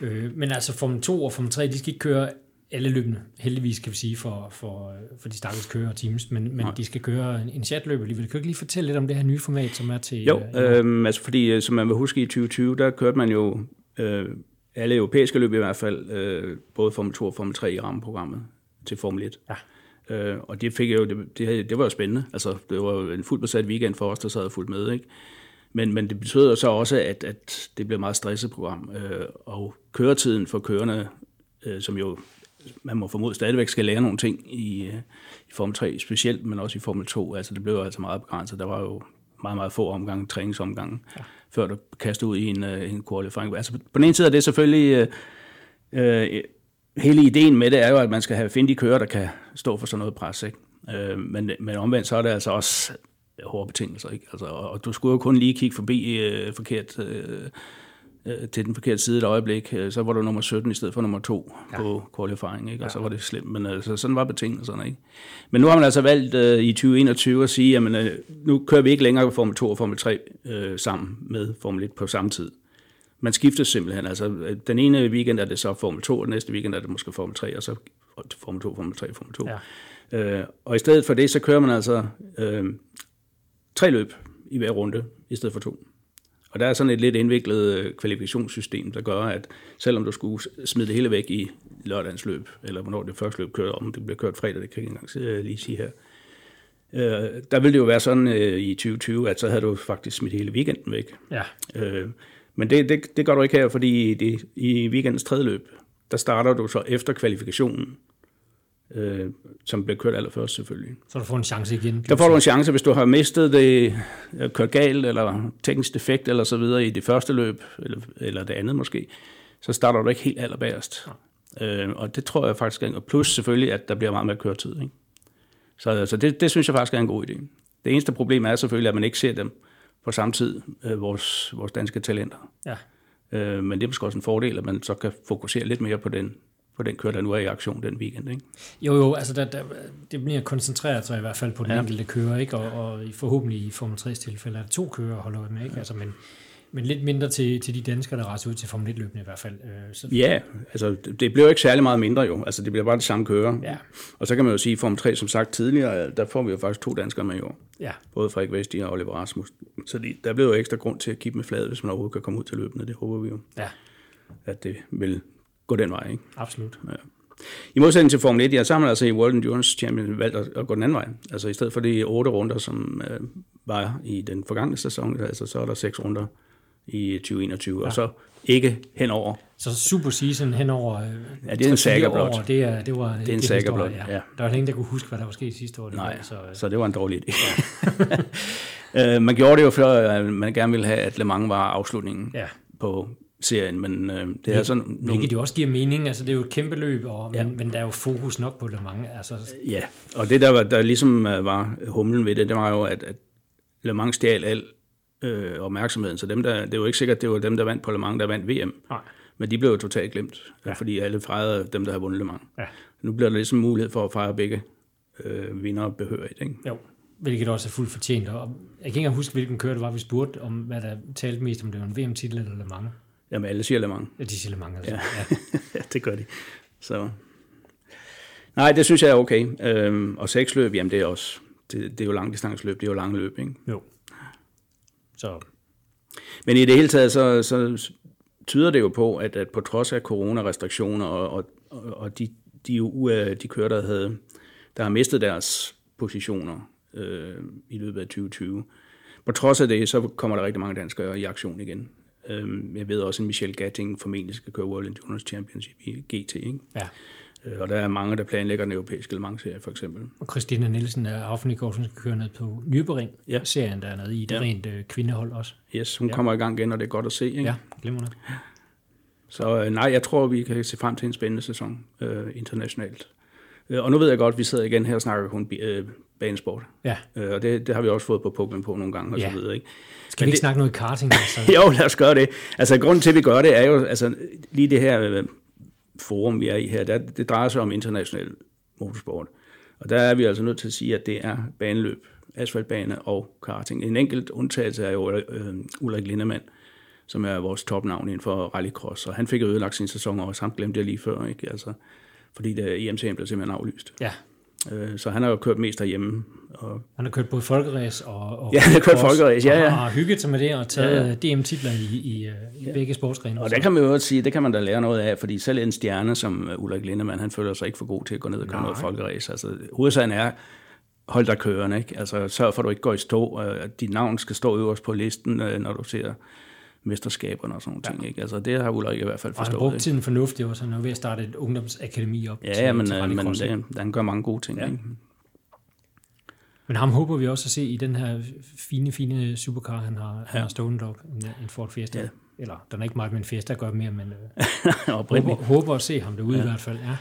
Øh, men altså Formel 2 og Formel 3, de skal ikke køre alle løbende, heldigvis kan vi sige, for, for, for de stakkels kører og teams, men, men Nej. de skal køre en, en chatløb alligevel. Kan du ikke lige fortælle lidt om det her nye format, som er til... Jo, øh, øh, altså fordi, øh, som man vil huske i 2020, der kørte man jo øh, alle europæiske løb i hvert fald, øh, både Formel 2 og Formel 3 i rammeprogrammet til Formel 1. Ja. Øh, og det fik jeg jo, det, det, det var jo spændende. Altså, det var jo en fuldt besat weekend for os, der sad fuldt med, ikke? Men, men det betyder jo så også, at, at det bliver et meget stresset program, øh, og køretiden for kørende, øh, som jo man må formode stadigvæk skal lære nogle ting i, øh, i Formel 3 specielt, men også i Formel 2. Altså det blev altså meget begrænset. Der var jo meget, meget få omgange, træningsomgange, ja. før du kastede ud i en, uh, en qualifying. Altså på den ene side er det selvfølgelig, uh, uh, hele ideen med det er jo, at man skal have finde de kører, der kan stå for sådan noget pres. Ikke? Uh, men, men omvendt så er det altså også hårde betingelser. Ikke? Altså, og, og du skulle jo kun lige kigge forbi uh, forkert... Uh, øh, til den forkerte side et øjeblik, øh, så var du nummer 17 i stedet for nummer 2 ja. på qualifying, ikke? og ja. så var det slemt. Men altså, sådan var betingelserne. Ikke? Men nu har man altså valgt øh, i 2021 at sige, at øh, nu kører vi ikke længere Formel 2 og Formel 3 øh, sammen med Formel 1 på samme tid. Man skifter simpelthen. Altså, øh, den ene weekend er det så Formel 2, og den næste weekend er det måske Formel 3, og så Formel 2, Formel 3, Formel 2. Ja. Øh, og i stedet for det, så kører man altså øh, tre løb i hver runde, i stedet for to. Og der er sådan et lidt indviklet øh, kvalifikationssystem, der gør, at selvom du skulle smide det hele væk i lørdagens løb, eller hvornår det første løb kører, om det bliver kørt fredag, det kan jeg ikke engang øh, lige sige her, øh, der ville det jo være sådan i 2020, at så havde du faktisk smidt hele weekenden væk. Ja. men det, det, det gør du ikke her, fordi det, i weekendens tredje løb, der starter du så efter kvalifikationen øh, som blev kørt allerførst selvfølgelig. Så du får en chance igen? Der får du en chance, hvis du har mistet det, øh, kørt galt, eller teknisk defekt, eller så videre i det første løb, eller, eller det andet måske, så starter du ikke helt allerbærest. Ja. Øh, og det tror jeg faktisk er, og plus selvfølgelig, at der bliver meget mere køretid. Ikke? Så altså, det, det synes jeg faktisk er en god idé. Det eneste problem er selvfølgelig, at man ikke ser dem på samme tid, øh, vores, vores danske talenter. Ja. Øh, men det er måske også en fordel, at man så kan fokusere lidt mere på den på den kører, der nu er i aktion den weekend. Ikke? Jo, jo, altså der, der, det bliver koncentreret sig i hvert fald på den ja. enkelte kører, ikke? Og, og forhåbentlig i Formel 3's tilfælde er det to kører holder med, ikke? Altså, men, men lidt mindre til, til de danskere, der rejser ud til Formel 1-løbende i hvert fald. Øh, så. Ja, altså det bliver jo ikke særlig meget mindre jo. Altså det bliver bare det samme kører. Ja. Og så kan man jo sige, at Formel 3, som sagt tidligere, der får vi jo faktisk to danskere med i år. Ja. Både Frederik Vesti og Oliver Rasmus. Så det, der bliver jo ekstra grund til at kigge med fladet, hvis man overhovedet kan komme ud til løbende. Det håber vi jo. Ja. At det vil gå den vej. Ikke? Absolut. Ja. I modsætning til Formel 1, ja, så har man altså i World Endurance Champion valgt at, at gå den anden vej. Altså i stedet for de otte runder, som øh, var i den forgangne sæson, altså så er der seks runder i 2021, ja. og så ikke henover. Så super season henover øh, Ja, det er en saga blot. År, det, er, det var det er en saga blot, ja. ja. Der var ingen, der kunne huske, hvad der var sket sidste år. Det Nej, var, så, øh. så det var en dårlig idé. Ja. (laughs) øh, man gjorde det jo, før man gerne ville have, at Le Mans var afslutningen ja. på serien, men øh, det er sådan... Hvilket nogle... jo også giver mening, altså det er jo et kæmpe løb, og, ja. men, men der er jo fokus nok på Le Mans. Altså... Ja, og det der, var, der ligesom øh, var humlen ved det, det var jo, at, at Le Mans stjal al øh, opmærksomheden, så dem der, det er jo ikke sikkert, det var dem, der vandt på Le Mans, der vandt VM. Nej. Men de blev jo totalt glemt, ja. fordi alle fejrede dem, der havde vundet Le Mans. Ja. Nu bliver der ligesom mulighed for at fejre begge øh, vinder behørigt, ikke? Jo hvilket også er fuldt fortjent. Og jeg kan ikke huske, hvilken kører det var, vi spurgte om, hvad der talte mest, om det var en VM-titel eller Le Mans. Jamen, alle siger Le Mans. Ja, de siger Le Mans, altså. Ja. (laughs) Ja. det gør de. Så. Nej, det synes jeg er okay. Øhm, og seksløb, jamen det er også, det, det er jo langdistansløb, det er jo lange løb, ikke? Jo. Så. Men i det hele taget, så, så tyder det jo på, at, at på trods af coronarestriktioner og, og, og de, de, de kører, der, havde, der har mistet deres positioner øh, i løbet af 2020, på trods af det, så kommer der rigtig mange danskere i aktion igen. Øhm, jeg ved også, at Michel Gatting formentlig skal køre World Endurance Championship i GT. Ikke? Ja. Øh, og der er mange, der planlægger den europæiske Le Mans-serie, for eksempel. Og Christina Nielsen er Affenigård, som skal køre ned på Nürburgring-serien, ja. der er nede i. Det ja. rent øh, kvindehold også. Yes, hun ja. kommer i gang igen, og det er godt at se. Ikke? Ja, glimrende. Så øh, nej, jeg tror, vi kan se frem til en spændende sæson øh, internationalt. Og nu ved jeg godt, at vi sidder igen her og snakker kun banesport. Ja. Øh, og det, det har vi også fået på Pokémon på nogle gange og ja. så videre. Ikke? Skal vi ikke det, snakke noget karting? (laughs) Altså? jo, lad os gøre det. Altså, grunden til, at vi gør det, er jo altså, lige det her øh, forum, vi er i her, der, det drejer sig om international motorsport. Og der er vi altså nødt til at sige, at det er baneløb, asfaltbane og karting. En enkelt undtagelse er jo øh, Ulrik Lindemann, som er vores topnavn inden for rallycross, og han fik ødelagt sin sæson også, han glemte det lige før, ikke? Altså, fordi det, IMC'en blev simpelthen aflyst. Ja. Øh, så han har jo kørt mest derhjemme. Og... Han har kørt både folkeræs og, og Ja, han har kørt folkeræs, ja, ja. Og har hygget sig med det og taget ja, ja. DM-titler i, i, i ja. begge sportsgrene. Og det kan man jo også sige, det kan man da lære noget af, fordi selv en stjerne som Ulrik Lindemann, han føler sig ikke for god til at gå ned og køre noget folkeræs. Altså, hovedsagen er, hold dig kørende, ikke? Altså, sørg for, at du ikke går i stå. At dit navn skal stå øverst på listen, øh, når du ser mesterskaberne og sådan nogle ting. Ikke? Altså, det har Ulrik i hvert fald Og han forstået. brugte tiden fornuftigt også. Han er ved at starte et ungdomsakademi op Ja, til, ja, men, til øh, men det, han gør mange gode ting. Ja. Ikke? Men ham håber vi også at se i den her fine, fine supercar, han har, ja. han Ja. har stående deroppe, en, Ford Fiesta. Ja. Ja. Eller, den er ikke meget med en Fiesta at gøre mere, men øh, (laughs) håber, håber at se ham derude ja. i hvert fald. Ja.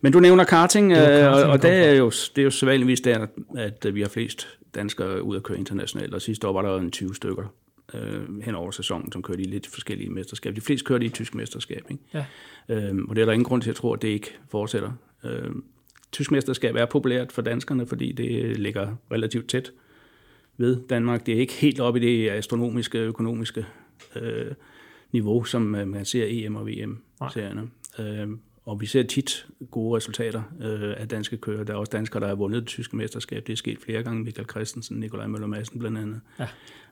Men du nævner karting, Det øh, karting, og, og det er jo, det er jo sædvanligvis der, at vi har flest danskere ud at køre internationalt, og sidste år var der en 20 stykker øh, hen over sæsonen, som kørte i lidt forskellige mesterskaber. De fleste kørte i et tysk mesterskab, ikke? Ja. Øhm, og det er der ingen grund til at tro, at det ikke fortsætter. Øhm, tysk mesterskab er populært for danskerne, fordi det ligger relativt tæt ved Danmark. Det er ikke helt oppe i det astronomiske, økonomiske øh, niveau, som øh, man ser EM og VM-serierne. Øhm, og vi ser tit gode resultater øh, af danske kører. Der er også danskere, der har vundet det tyske mesterskab. Det er sket flere gange. Michael Christensen, Nikolaj Møller Madsen blandt andet. Ja.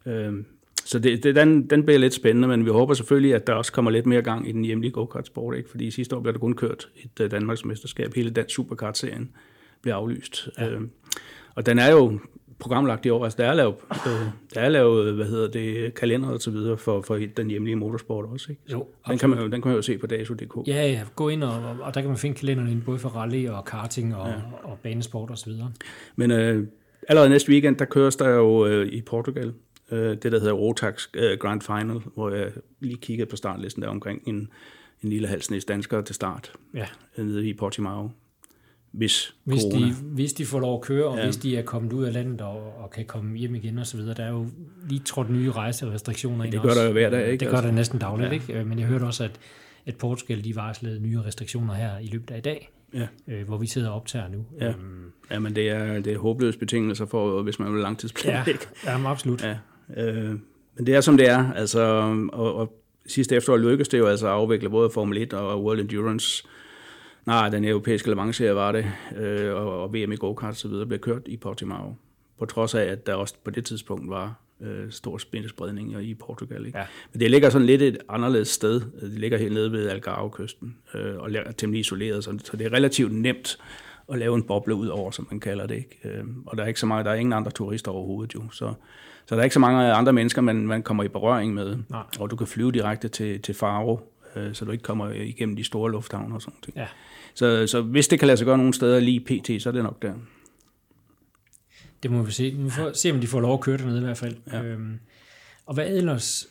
Øhm, så det, det, den, den bliver lidt spændende, men vi håber selvfølgelig, at der også kommer lidt mere gang i den hjemlige go-kart-sport. Ikke? Fordi sidste år blev der kun kørt et uh, Danmarks mesterskab. Hele dansk superkart-serien blev aflyst. Ja. Øhm, og den er jo programlagt i år. Altså, der er lavet, øh, der er lavet hvad hedder det, kalender og så videre for, for den hjemlige motorsport også. Ikke? Jo, Den kan, man, den kan man jo se på daso.dk. Ja, ja, gå ind, og, og der kan man finde kalenderen ind, både for rally og karting og, ja. og banesport osv. Men øh, allerede næste weekend, der køres der jo øh, i Portugal øh, det, der hedder Rotax øh, Grand Final, hvor jeg lige kiggede på startlisten der omkring en, en lille halsnæs danskere til start Ja. øh, nede i Portimao. Hvis, Hvis corona. de, hvis de får lov at køre, og ja. Hvis de er kommet ud af landet og, og kan komme hjem igen og så videre. Der er jo lige trådt nye rejserestriktioner ind det gør også. der jo hver dag, ikke? Det gør Altså. der næsten dagligt, ja. Ikke? Øh, Men jeg hørte også, at, at Portugal de varslede nye restriktioner her i løbet af i dag, Ja. øh, hvor vi sidder og optager nu. Ja. Øhm, Ja, men det er, det er håbløse betingelser for, hvis man vil ja, langtidsplanlægge. ja, absolut. Ja, øh, men det er som det er, altså, og, og sidste efterår lykkedes det jo altså at afvikle både Formel 1 og World Endurance. Nej, den europæiske Le var det, øh, og, og VM i go-kart og så videre blev kørt i Portimao. På trods af, at der også på det tidspunkt var øh, stor spændespredning i Portugal. Ikke? Ja. Men det ligger sådan lidt et anderledes sted. Det ligger helt nede ved Algarve-kysten øh, og er temmelig isoleret, så, så det er relativt nemt at lave en boble ud over, som man kalder det. Ikke? Øh, og der er ikke så mange, der er ingen andre turister overhovedet jo. Så, så der er ikke så mange andre mennesker, man, man kommer i berøring med. Nej. Og du kan flyve direkte til, til Faro, øh, så du ikke kommer igennem de store lufthavne og sådan noget. Ja. Så, så hvis det kan lade sig gøre nogle steder lige pt, så er det nok der. Det må vi se. Vi får se, om de får lov at køre dernede i hvert fald. Ja. Øhm, og hvad ellers?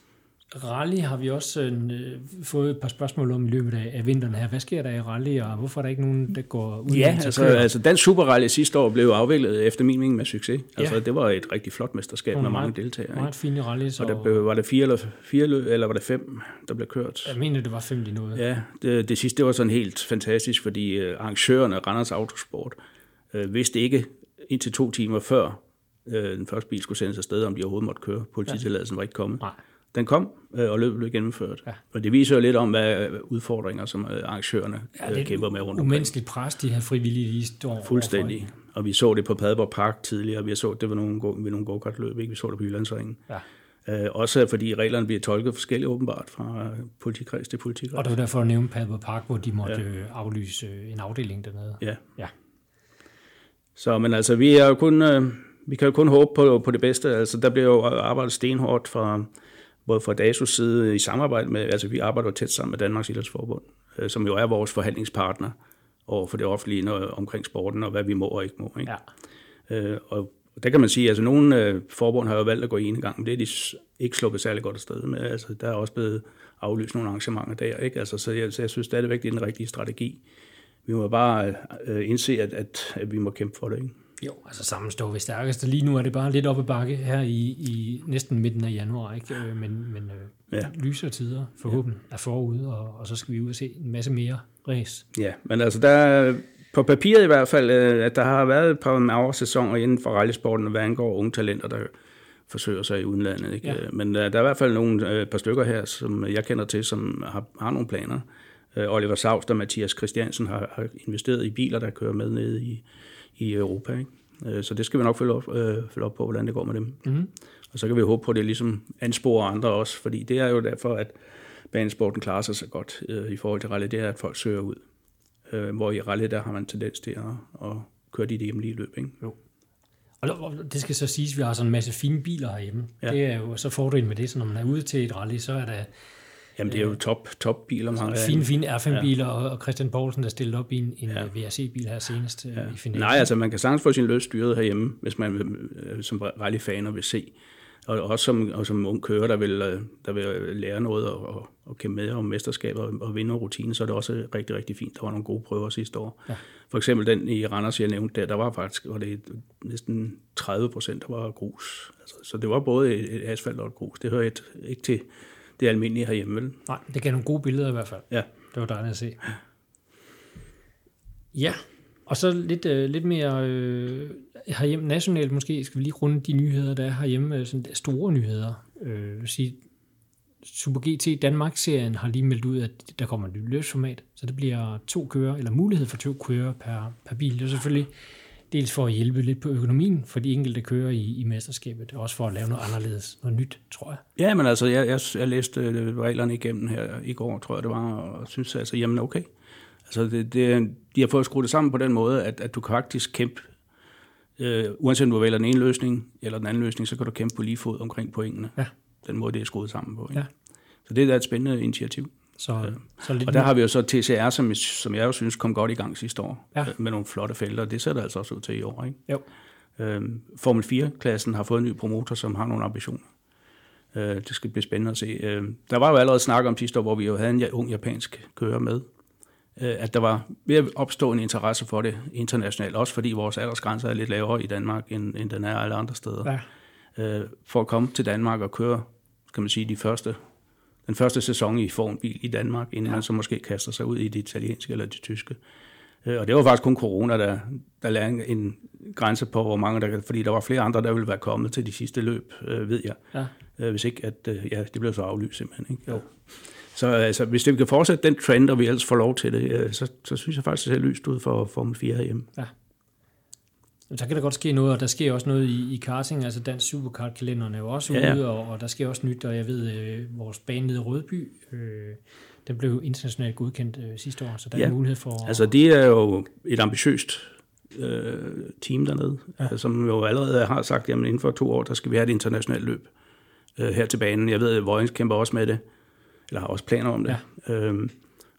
Rally har vi også øh, fået et par spørgsmål om i løbet af, af vinteren her. Hvad sker der i rally, og hvorfor er der ikke nogen, der går ud Ja, altså, altså Dansk Superrally sidste år blev afviklet efter min mening med succes. Altså, Ja. det var et rigtig flot mesterskab med mange deltagere. Meget fine rally, så Og der blev, var det fire eller, fire løb, eller var det fem, der blev kørt? jeg mener, det var fem lige noget. Ja, det, det sidste det var sådan helt fantastisk, fordi øh, arrangørerne Randers Autosport øh, vidste ikke indtil to timer før øh, den første bil skulle sendes afsted, om de overhovedet måtte køre. Polititilladelsen var ikke kommet. Nej. Den kom, øh, og løbet blev gennemført. Ja. Og det viser jo lidt om, hvad udfordringer, som øh, arrangørerne Ja, øh, kæmper med rundt omkring. Umenneskeligt pres, de her frivillige lige står Fuldstændig. Og vi så det på Padborg Park tidligere. Vi så det var nogle, ved nogle go-kart-løb, ikke? Vi så det på Jyllandsringen. Ja. Øh, også fordi reglerne bliver tolket forskelligt åbenbart fra politikreds til politikreds. Og det var derfor at nævne Padborg Park, hvor de måtte ja. aflyse en afdeling dernede. Ja. Ja. Så, men altså, vi, er jo kun, øh, vi kan jo kun håbe på, på det bedste. Altså, der bliver jo arbejdet stenhårdt fra, både fra DASUs side i samarbejde med, altså vi arbejder tæt sammen med Danmarks Idrætsforbund, øh, som jo er vores forhandlingspartner over for det offentlige når, omkring sporten, og hvad vi må og ikke må. Ikke? Ja. Øh, og der kan man sige, at altså, nogle øh, forbund har jo valgt at gå en gang, men det er de ikke sluppet særlig godt afsted med. Altså, der er også blevet aflyst nogle arrangementer der. Ikke? Altså, så, jeg, så jeg synes stadigvæk, det er den rigtige strategi. Vi må bare øh, indse, at, at, at vi må kæmpe for det. Ikke? Jo, altså sammen står vi stærkest. Lige nu er det bare lidt oppe bakke her i, i næsten midten af januar, ikke? Øh, men, men øh, Ja. lysere tider forhåbentlig er forude, og, og så skal vi ud og se en masse mere race. Ja, men altså der er på papiret i hvert fald, øh, at der har været et par maversæsoner inden for rallysporten, hvad angår unge talenter, der forsøger sig i udenlandet. Ikke? Ja. Ja. Men der er i hvert fald nogle par stykker her, som jeg kender til, som har, har nogle planer. Oliver Savst og Mathias Christiansen har, har investeret i biler, der kører med ned i, i Europa. Ikke? Øh, Så det skal vi nok følge op, øh, følge op på, hvordan det går med dem. Mm-hmm. Og så kan vi håbe på, at det ligesom ansporer andre også, fordi det er jo derfor, at banesporten klarer sig så godt øh, i forhold til rally, det er, at folk søger ud. Øh, hvor i rally, der har man tendens til at, at køre de hjemlige løb. Ikke? Og det skal så siges, at vi har sådan en masse fine biler herhjemme. Ja. Det er jo så fordelen med det, så når man er ude til et rally, så er der Jamen, det er jo top, top biler. Mange fine, fine R5-biler, ja. og Christian Poulsen, der stillede op i en, en ja. VRC-bil her senest ja. i finalen. Nej, altså man kan sagtens få sin løs styret herhjemme, hvis man som rallyfaner vil se og også som, og som ung kører, der vil, øh, der vil lære noget og, og, og kæmpe med om mesterskaber og, og vinde rutine, så er det også rigtig, rigtig fint. Der var nogle gode prøver sidste år. Ja. For eksempel den i Randers, jeg nævnte der, der var faktisk var det næsten 30 procent, der var grus. Altså, så det var både et asfalt og et grus. Det hører et, ikke til det almindelige herhjemme, vel? Nej, det gav nogle gode billeder i hvert fald. Ja. Det var dejligt at se. Ja, og så lidt, øh, lidt mere øh, herhjemme nationalt måske, skal vi lige runde de nyheder, der er herhjemme, øh, sådan store nyheder. Øh, sige, Super GT Danmark-serien har lige meldt ud, at der kommer et nyt løsformat, så det bliver to kører, eller mulighed for to kører per, per bil. Det er selvfølgelig dels for at hjælpe lidt på økonomien for de enkelte kører i, i mesterskabet, og også for at lave noget anderledes, noget nyt, tror jeg. Ja, men altså, jeg, jeg, jeg læste øh, reglerne igennem her i går, tror jeg det var, og synes altså, jamen okay. Altså, det, det, de har fået skruet det sammen på den måde, at, at du kan faktisk kæmpe Øh, uanset om du vælger den ene løsning eller den anden løsning, så kan du kæmpe på lige fod omkring pointene. Ja. Den måde, det er skruet sammen på. Ikke? Ja. Så det er et spændende initiativ. Så, øh, så lidt og der har vi jo så TCR, som, som jeg jo synes kom godt i gang sidste år, ja. øh, med nogle flotte felter. Det ser der altså også ud til i år. Ikke? Jo. Øh, Formel 4-klassen har fået en ny promotor, som har nogle ambitioner. Øh, det skal blive spændende at se. Øh, der var jo allerede snak om sidste år, hvor vi jo havde en ung japansk kører med, Øh, at der var ved at opstå en interesse for det internationalt, også fordi vores aldersgrænser er lidt lavere i Danmark, end, end den er alle andre steder. Ja. Øh, for at komme til Danmark og køre, kan man sige, de første, den første sæson i formbil i Danmark, inden ja. man så måske kaster sig ud i det italienske eller det tyske. Øh, og det var faktisk kun corona, der, der lagde en grænse på, hvor mange der fordi der var flere andre, der ville være kommet til de sidste løb, ved jeg. Ja. Hvis ikke, at ja, det blev så aflyst simpelthen. Ikke? Jo. Så altså, hvis det kan fortsætte den trend, og vi ellers får lov til det, så, så synes jeg faktisk, det ser lyst ud for Formel 4 herhjemme. Ja. Så kan der godt ske noget, og der sker også noget i, i karting, altså dansk superkart-kalenderen er jo også ja, ude, og, og der sker også nyt, og jeg ved, øh, vores bane nede i Rødby, øh, den blev internationalt godkendt øh, sidste år, så der ja. er mulighed for... Altså, det er jo et ambitiøst øh, team dernede, ja. som jo allerede har sagt, at inden for to år, der skal vi have et internationalt løb øh, her til banen. Jeg ved, at Vojens kæmper også med det eller har også planer om det. Ja. Øhm,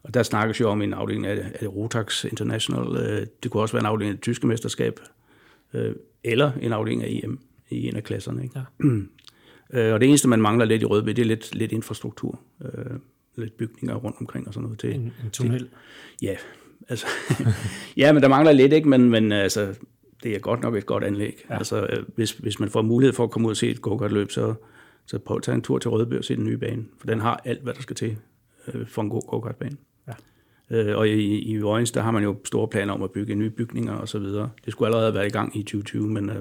og der snakkes jo om en afdeling af, af Rotax International. Øh, det kunne også være en afdeling af det tyske mesterskab, øh, eller en afdeling af EM i en af klasserne. Ikke? Ja. (clears throat) øh, og det eneste, man mangler lidt i Rødby, det er lidt, lidt infrastruktur. Øh, lidt bygninger rundt omkring og sådan noget. Til, en, en tunnel? Til, ja, altså, (laughs) ja, men der mangler lidt, ikke? Men, men altså, det er godt nok et godt anlæg. Ja. Altså, øh, hvis, hvis man får mulighed for at komme ud og se et go-kart-løb, så, så prøv at tage en tur til Rødby og se den nye bane, for den har alt, hvad der skal til øh, for en god go-kart-bane. Ja. Øh, og i, i Vojens, der har man jo store planer om at bygge nye bygninger og så videre. Det skulle allerede være i gang i 2020, men øh,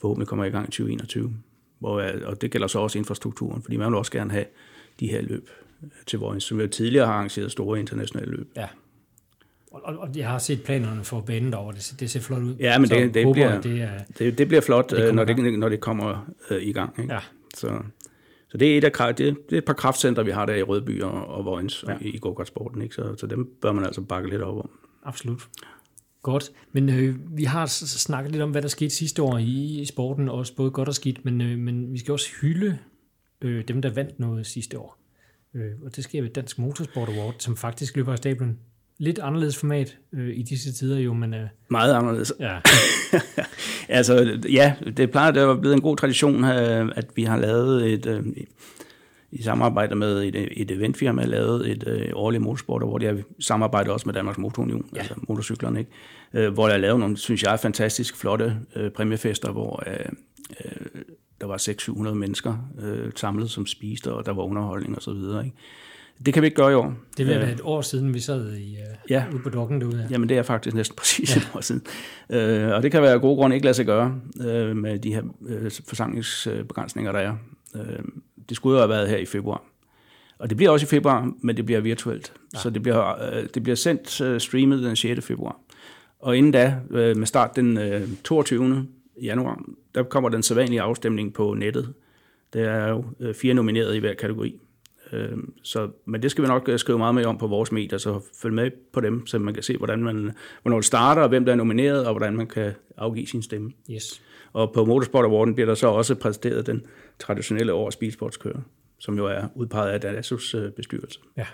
forhåbentlig kommer i gang i 2021. Hvor, øh, og det gælder så også infrastrukturen, fordi man vil også gerne have de her løb øh, til Vojens, som jo tidligere har arrangeret store internationale løb. Ja. Og, og jeg har set planerne for banen derovre, det, det ser flot ud. Ja, men det, det, bliver, det, er, det, det bliver flot, det når, det, når det kommer øh, i gang. Ikke? Ja. Så, så det er, et af, det, det er et par kraftcentre, vi har der i Rødby og, og Vojens ja. i, i go-kart-sporten. Ikke? Så, så dem bør man altså bakke lidt op om. Absolut. Godt. Men øh, vi har snakket lidt om, hvad der skete sidste år i, i sporten, også både godt og skidt, men, øh, men vi skal også hylde øh, dem, der vandt noget sidste år. Øh, og det sker ved Dansk Motorsport Award, som faktisk løber af stablen lidt anderledes format øh, i disse tider jo, men... Øh, Meget anderledes. Ja. (laughs) altså, ja, det plejer det er blevet en god tradition, øh, at vi har lavet et... Øh, i samarbejde med et, et eventfirma lavet et øh, årligt motorsport, hvor de har samarbejdet også med Danmarks Motorunion, ja. altså motorcyklerne, ikke? Øh, hvor der er lavet nogle, synes jeg, fantastisk flotte øh, præmiefester, hvor øh, øh, der var 600-700 mennesker øh, samlet, som spiste, og der var underholdning og så videre, ikke? Det kan vi ikke gøre i år. Det vil være et år siden, vi sad i, uh, ja. ude på dokken derude. Jamen, det er faktisk næsten (laughs) præcis ja. et år siden. Uh, og det kan være af gode grunde ikke lade sig gøre uh, med de her uh, forsamlingsbegrænsninger, der er. Uh, det skulle jo have været her i februar. Og det bliver også i februar, men det bliver virtuelt. Ja. Så det bliver, uh, det bliver sendt uh, streamet den 6. februar. Og inden da, uh, med start den uh, 22. januar, der kommer den sædvanlige afstemning på nettet. Der er jo uh, fire nomineret i hver kategori. Øh, så, men det skal vi nok øh, skrive meget mere om på vores medier, så følg med på dem, så man kan se, hvordan man, hvornår det starter, og hvem der er nomineret, og hvordan man kan afgive sin stemme. Yes. Og på Motorsport Awarden bliver der så også præsenteret den traditionelle års bilsportskører, som jo er udpeget af Danasus øh, bestyrelse. Ja.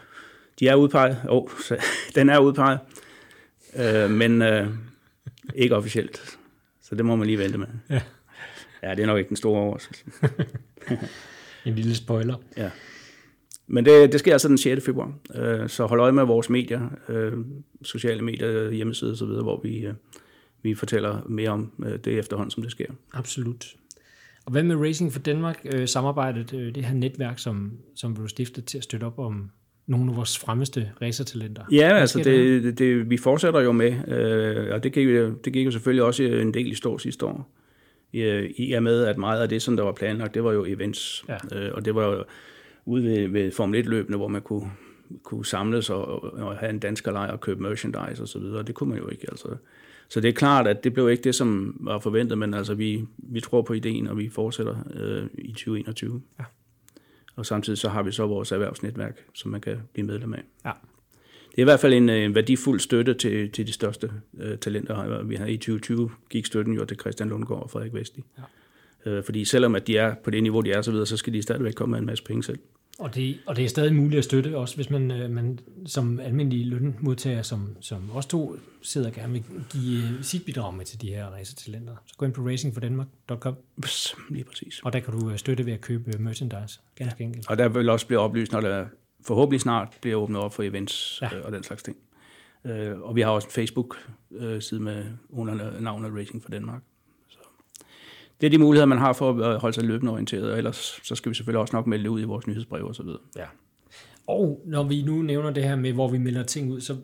De er udpeget, oh, så, (laughs) den er udpeget, øh, men øh, ikke officielt. Så det må man lige vente med. Ja. Ja, det er nok ikke den store overraskelse. (laughs) En lille spoiler. Ja. Men det, det sker altså den 6. februar. Øh, så hold øje med vores medier, øh, sociale medier, hjemmesider osv., hvor vi, øh, vi fortæller mere om øh, det efterhånden, som det sker. Absolut. Og hvad med Racing for Danmark, øh, samarbejdet, øh, det her netværk, som, som blev stiftet til at støtte op om nogle af vores fremmeste racertalenter? Ja, altså det, det, det, vi fortsætter jo med, øh, og det gik, jo- det gik jo selvfølgelig også en del i stå sidste år. I, I og med, at meget af det, som der var planlagt, det var jo events. Ja. Øh, og det var jo ude ved, ved Formel 1-løbene, hvor man kunne, kunne samles og, og have en dansk lejr og købe merchandise videre. Det kunne man jo ikke, altså. Så det er klart, at det blev ikke det, som var forventet, men altså vi, vi tror på ideen, og vi fortsætter øh, i 2021. Ja. Og samtidig så har vi så vores erhvervsnetværk, som man kan blive medlem af. Ja. Det er i hvert fald en, øh, en værdifuld støtte til, til de største øh, talenter. Vi har i 2020 gik støtten jo til Christian Lundgaard og Frederik Vesti. Ja. Øh, fordi selvom at de er på det niveau, de er så videre, så skal de stadigvæk komme med en masse penge selv. Og det, og det er stadig muligt at støtte, også hvis man, øh, man som almindelig lønmodtager, som, som os to sidder og gerne vil give øh, sit bidrag med til de her racertalenter. Så gå ind på racingfordanmark.com, lige præcis. og der kan du støtte ved at købe merchandise, ganske enkelt. Og der vil også blive oplyst, når der forhåbentlig snart bliver åbnet op for events Ja. ja. og den slags ting. Og vi har også en Facebook-side med under navnet Racing for Danmark. Det er de muligheder, man har for at øh, holde sig løbende orienteret, og ellers så skal vi selvfølgelig også nok melde det ud i vores nyhedsbrev og så videre. Ja. Og når vi nu nævner det her med, hvor vi melder ting ud, så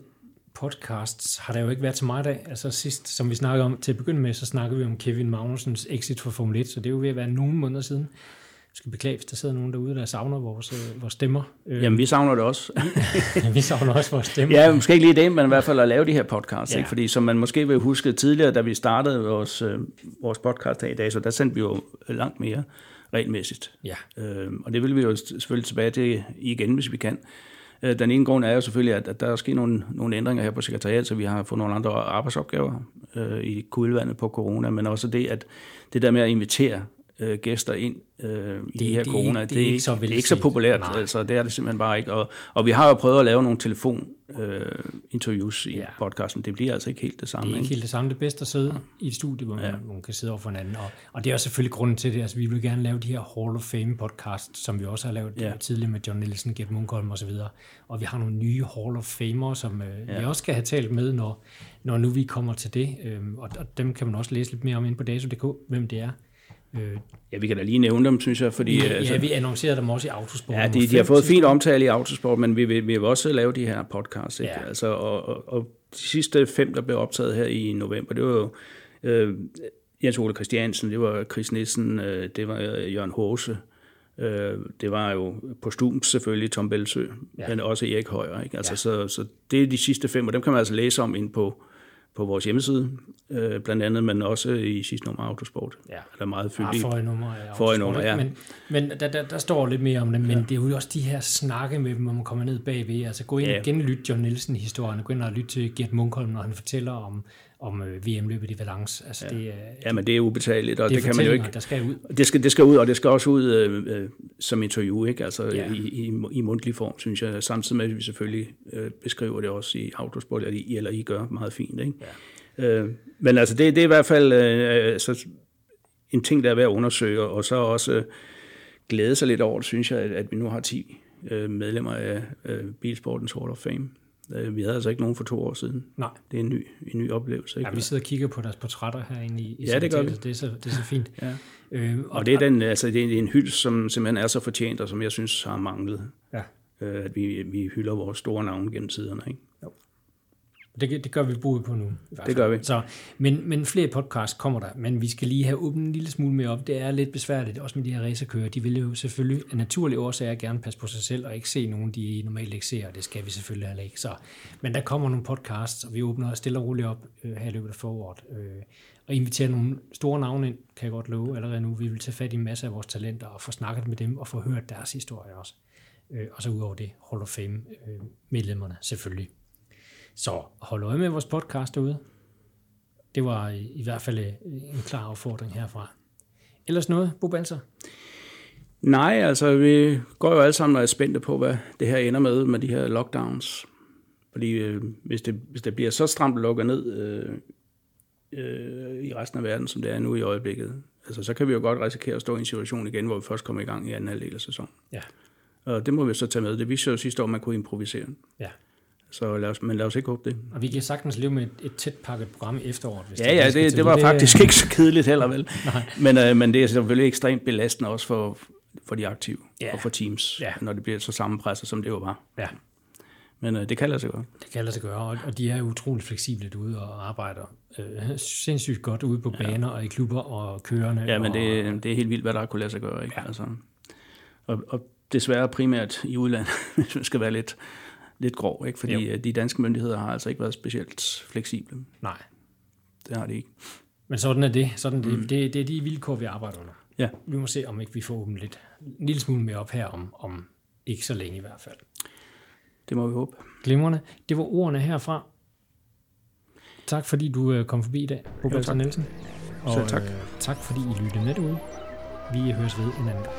podcasts har der jo ikke været så meget af. Altså sidst, som vi snakkede om til at begynde med, så snakkede vi om Kevin Magnusens exit fra Formel 1, så det er jo ved at være nogle måneder siden. Skal beklage, hvis der sidder nogen derude, der savner vores, øh, vores stemmer. Øh, Jamen, vi savner det også. (laughs) vi savner også vores stemmer. Ja, måske ikke lige det, men i hvert fald at lave de her podcasts. Ja. Ikke? Fordi som man måske vil huske tidligere, da vi startede vores, øh, vores podcast her i dag, så der sendte vi jo langt mere regelmæssigt. ja. Øh, og det vil vi jo selvfølgelig tilbage til igen, hvis vi kan. Øh, den ene grund er jo selvfølgelig, at, at der er sket nogle, nogle ændringer her på sekretariat, så vi har fået nogle andre arbejdsopgaver øh, i kuglevandet på corona, men også det, at det der med at invitere øh, gæster ind øh, i Det- det, her det corona, ikke- det, er ikke, så, det er ikke så populært. Nej. Altså, det er det simpelthen bare ikke. Og, og vi har jo prøvet at lave nogle telefon øh, interviews i Ja. ja. podcasten. Det bliver altså ikke helt det Det samme. er ikke ikke? helt det samme. Det er bedst at sidde i et studie, hvor man, ja. Ja. man kan sidde over for hinanden. Og, og det er også selvfølgelig grunden til det. Altså, vi vil gerne lave de her Hall of Fame podcast, som vi også har lavet ja. Ja. tidligere med John Nielsen, Gert Munkholm osv. Og vi har nogle nye Hall of Famer, som øh, ja. vi Ja. også skal have talt med, når, når nu vi kommer til det. Øhm, og, og dem kan man også læse lidt mere om inde på dato.dk, hvem det er. Øh, Ja, vi kan da lige nævne dem, synes jeg, fordi... ja, altså, ja, vi annoncerede dem også i Autosport. Ja, de, de har fået fint omtale i Autosport, men vi vil, vi vil også lave de her podcasts. Ikke? Ja. Altså, og, og, og de sidste fem, der blev optaget her i november, det var jo øh, Jens Ole Christiansen, det var Chris Nissen, øh, det var øh, Jørgen Hose, øh, det var jo på Stum selvfølgelig Tom Belsø, Ja. men også Erik Højer. Ikke? Altså, ja. så, så det er de sidste fem, og dem kan man altså læse om ind på, på vores hjemmeside, øh, blandt andet, men også i sidste nummer af Autosport. Ja. Der er meget Ah, fyldigt. forrige nummer af Autosport, nummer, ja. Men, men der, der, der står lidt mere om det, men ja. det er jo også de her snakke med dem, hvor man kommer ned bagved. Altså gå ind ja. Ja. og genlytte John Nielsen-historien, gå ind og lytte til Gert Munkholm, når han fortæller om, om øh, VM-løbet i Valence. Altså ja. det, er, Ja, men det er ubetaleligt, og det det, kan man jo ikke der skal ud. Det skal, det skal ud, og det skal også ud øh, øh, som interview, ikke? Altså Ja. i, i, i mundtlig form, synes jeg. Samtidig med, at vi selvfølgelig øh, beskriver det også i autosport, eller I, eller I gør meget fint, ikke? Ja. Øh, men altså, det, det er i hvert fald øh, så en ting, der er værd at undersøge, og så også øh, glæde sig lidt over det, synes jeg, at, at vi nu har 10 øh, medlemmer af øh, Bilsportens Hall of Fame. Øh, vi havde altså ikke nogen for to år siden. Nej, Det er en ny, en ny oplevelse, ikke? ja, vi sidder og kigger på deres portrætter herinde i, i Ja, det gør vi. Det er så, det er så fint. (laughs) Ja. Øh, Og det er, den, altså, det er en hyld, som simpelthen er så fortjent, og som jeg synes har manglet. Ja. Øh, at vi, vi hylder vores store navne gennem tiderne. Ikke? Det, det gør vi brug på nu. i. Det gør vi. Så, men, men flere podcasts kommer der, men vi skal lige have åbnet en lille smule mere op. Det er lidt besværligt, også med de her racerkører. De vil jo selvfølgelig af naturlige årsager gerne passe på sig selv og ikke se nogen, de normalt ikke ser, og det skal vi selvfølgelig heller ikke. Så, men der kommer nogle podcasts, og vi åbner stille og roligt op øh, her i løbet af foråret. Øh, og inviterer nogle store navne ind, kan jeg godt love allerede nu. Vi vil tage fat i en masse af vores talenter og få snakket med dem og få hørt deres historie også. Øh, og så udover det, Hall of Fame øh, medlemmerne selvfølgelig. Så hold øje med vores podcast derude. det var i, i hvert fald øh, en klar opfordring herfra. Ellers noget, Bo Banser? Nej, altså vi går jo alle sammen og er spændte på, hvad det her ender med, med de her lockdowns. Fordi øh, hvis, det, hvis det bliver så stramt lukket ned øh, øh, i resten af verden, som det er nu i øjeblikket, altså, så kan vi jo godt risikere at stå i en situation igen, hvor vi først kommer i gang i anden halvdel af sæsonen. Ja. Og det må vi så tage med. Det viste jo sidste år, at man kunne improvisere. Ja. Så lad os, men lad os ikke håbe det. Og vi kan sagtens leve med et, et tæt pakket program i efteråret. Hvis Ja, ja, lige skal det, det var faktisk ikke så kedeligt heller, vel? Nej. Men, øh, men det er selvfølgelig ekstremt belastende også for, for de aktive Ja. og for teams, Ja. når det bliver så sammenpresset, som det jo var. Ja, Men øh, det kan lade sig gøre. det kan lade sig gøre, og, og de er utroligt fleksible ude og arbejder øh, sindssygt godt ude på baner og i klubber og kørende. Ja, men og, det, det er helt vildt, hvad der kunne lade sig gøre. Ikke? Ja. Altså, og, og desværre primært i udlandet, (laughs) hvis man skal være lidt, lidt grov, ikke? fordi Jo. øh, de danske myndigheder har altså ikke været specielt fleksible. Nej, Det har de ikke. men sådan er det. Sådan det. Mm. det. Det er de vilkår, vi arbejder under. Ja, Vi må se, om ikke vi får åbnet lidt, en lille smule mere op her, om, om ikke så længe i hvert fald. det må vi håbe. Glimrende. Det var ordene herfra. Tak fordi du øh, kom forbi i dag, tak. Nielsen. Og Selv tak. Øh, tak fordi I lyttede med derude. Vi høres ved en anden gang.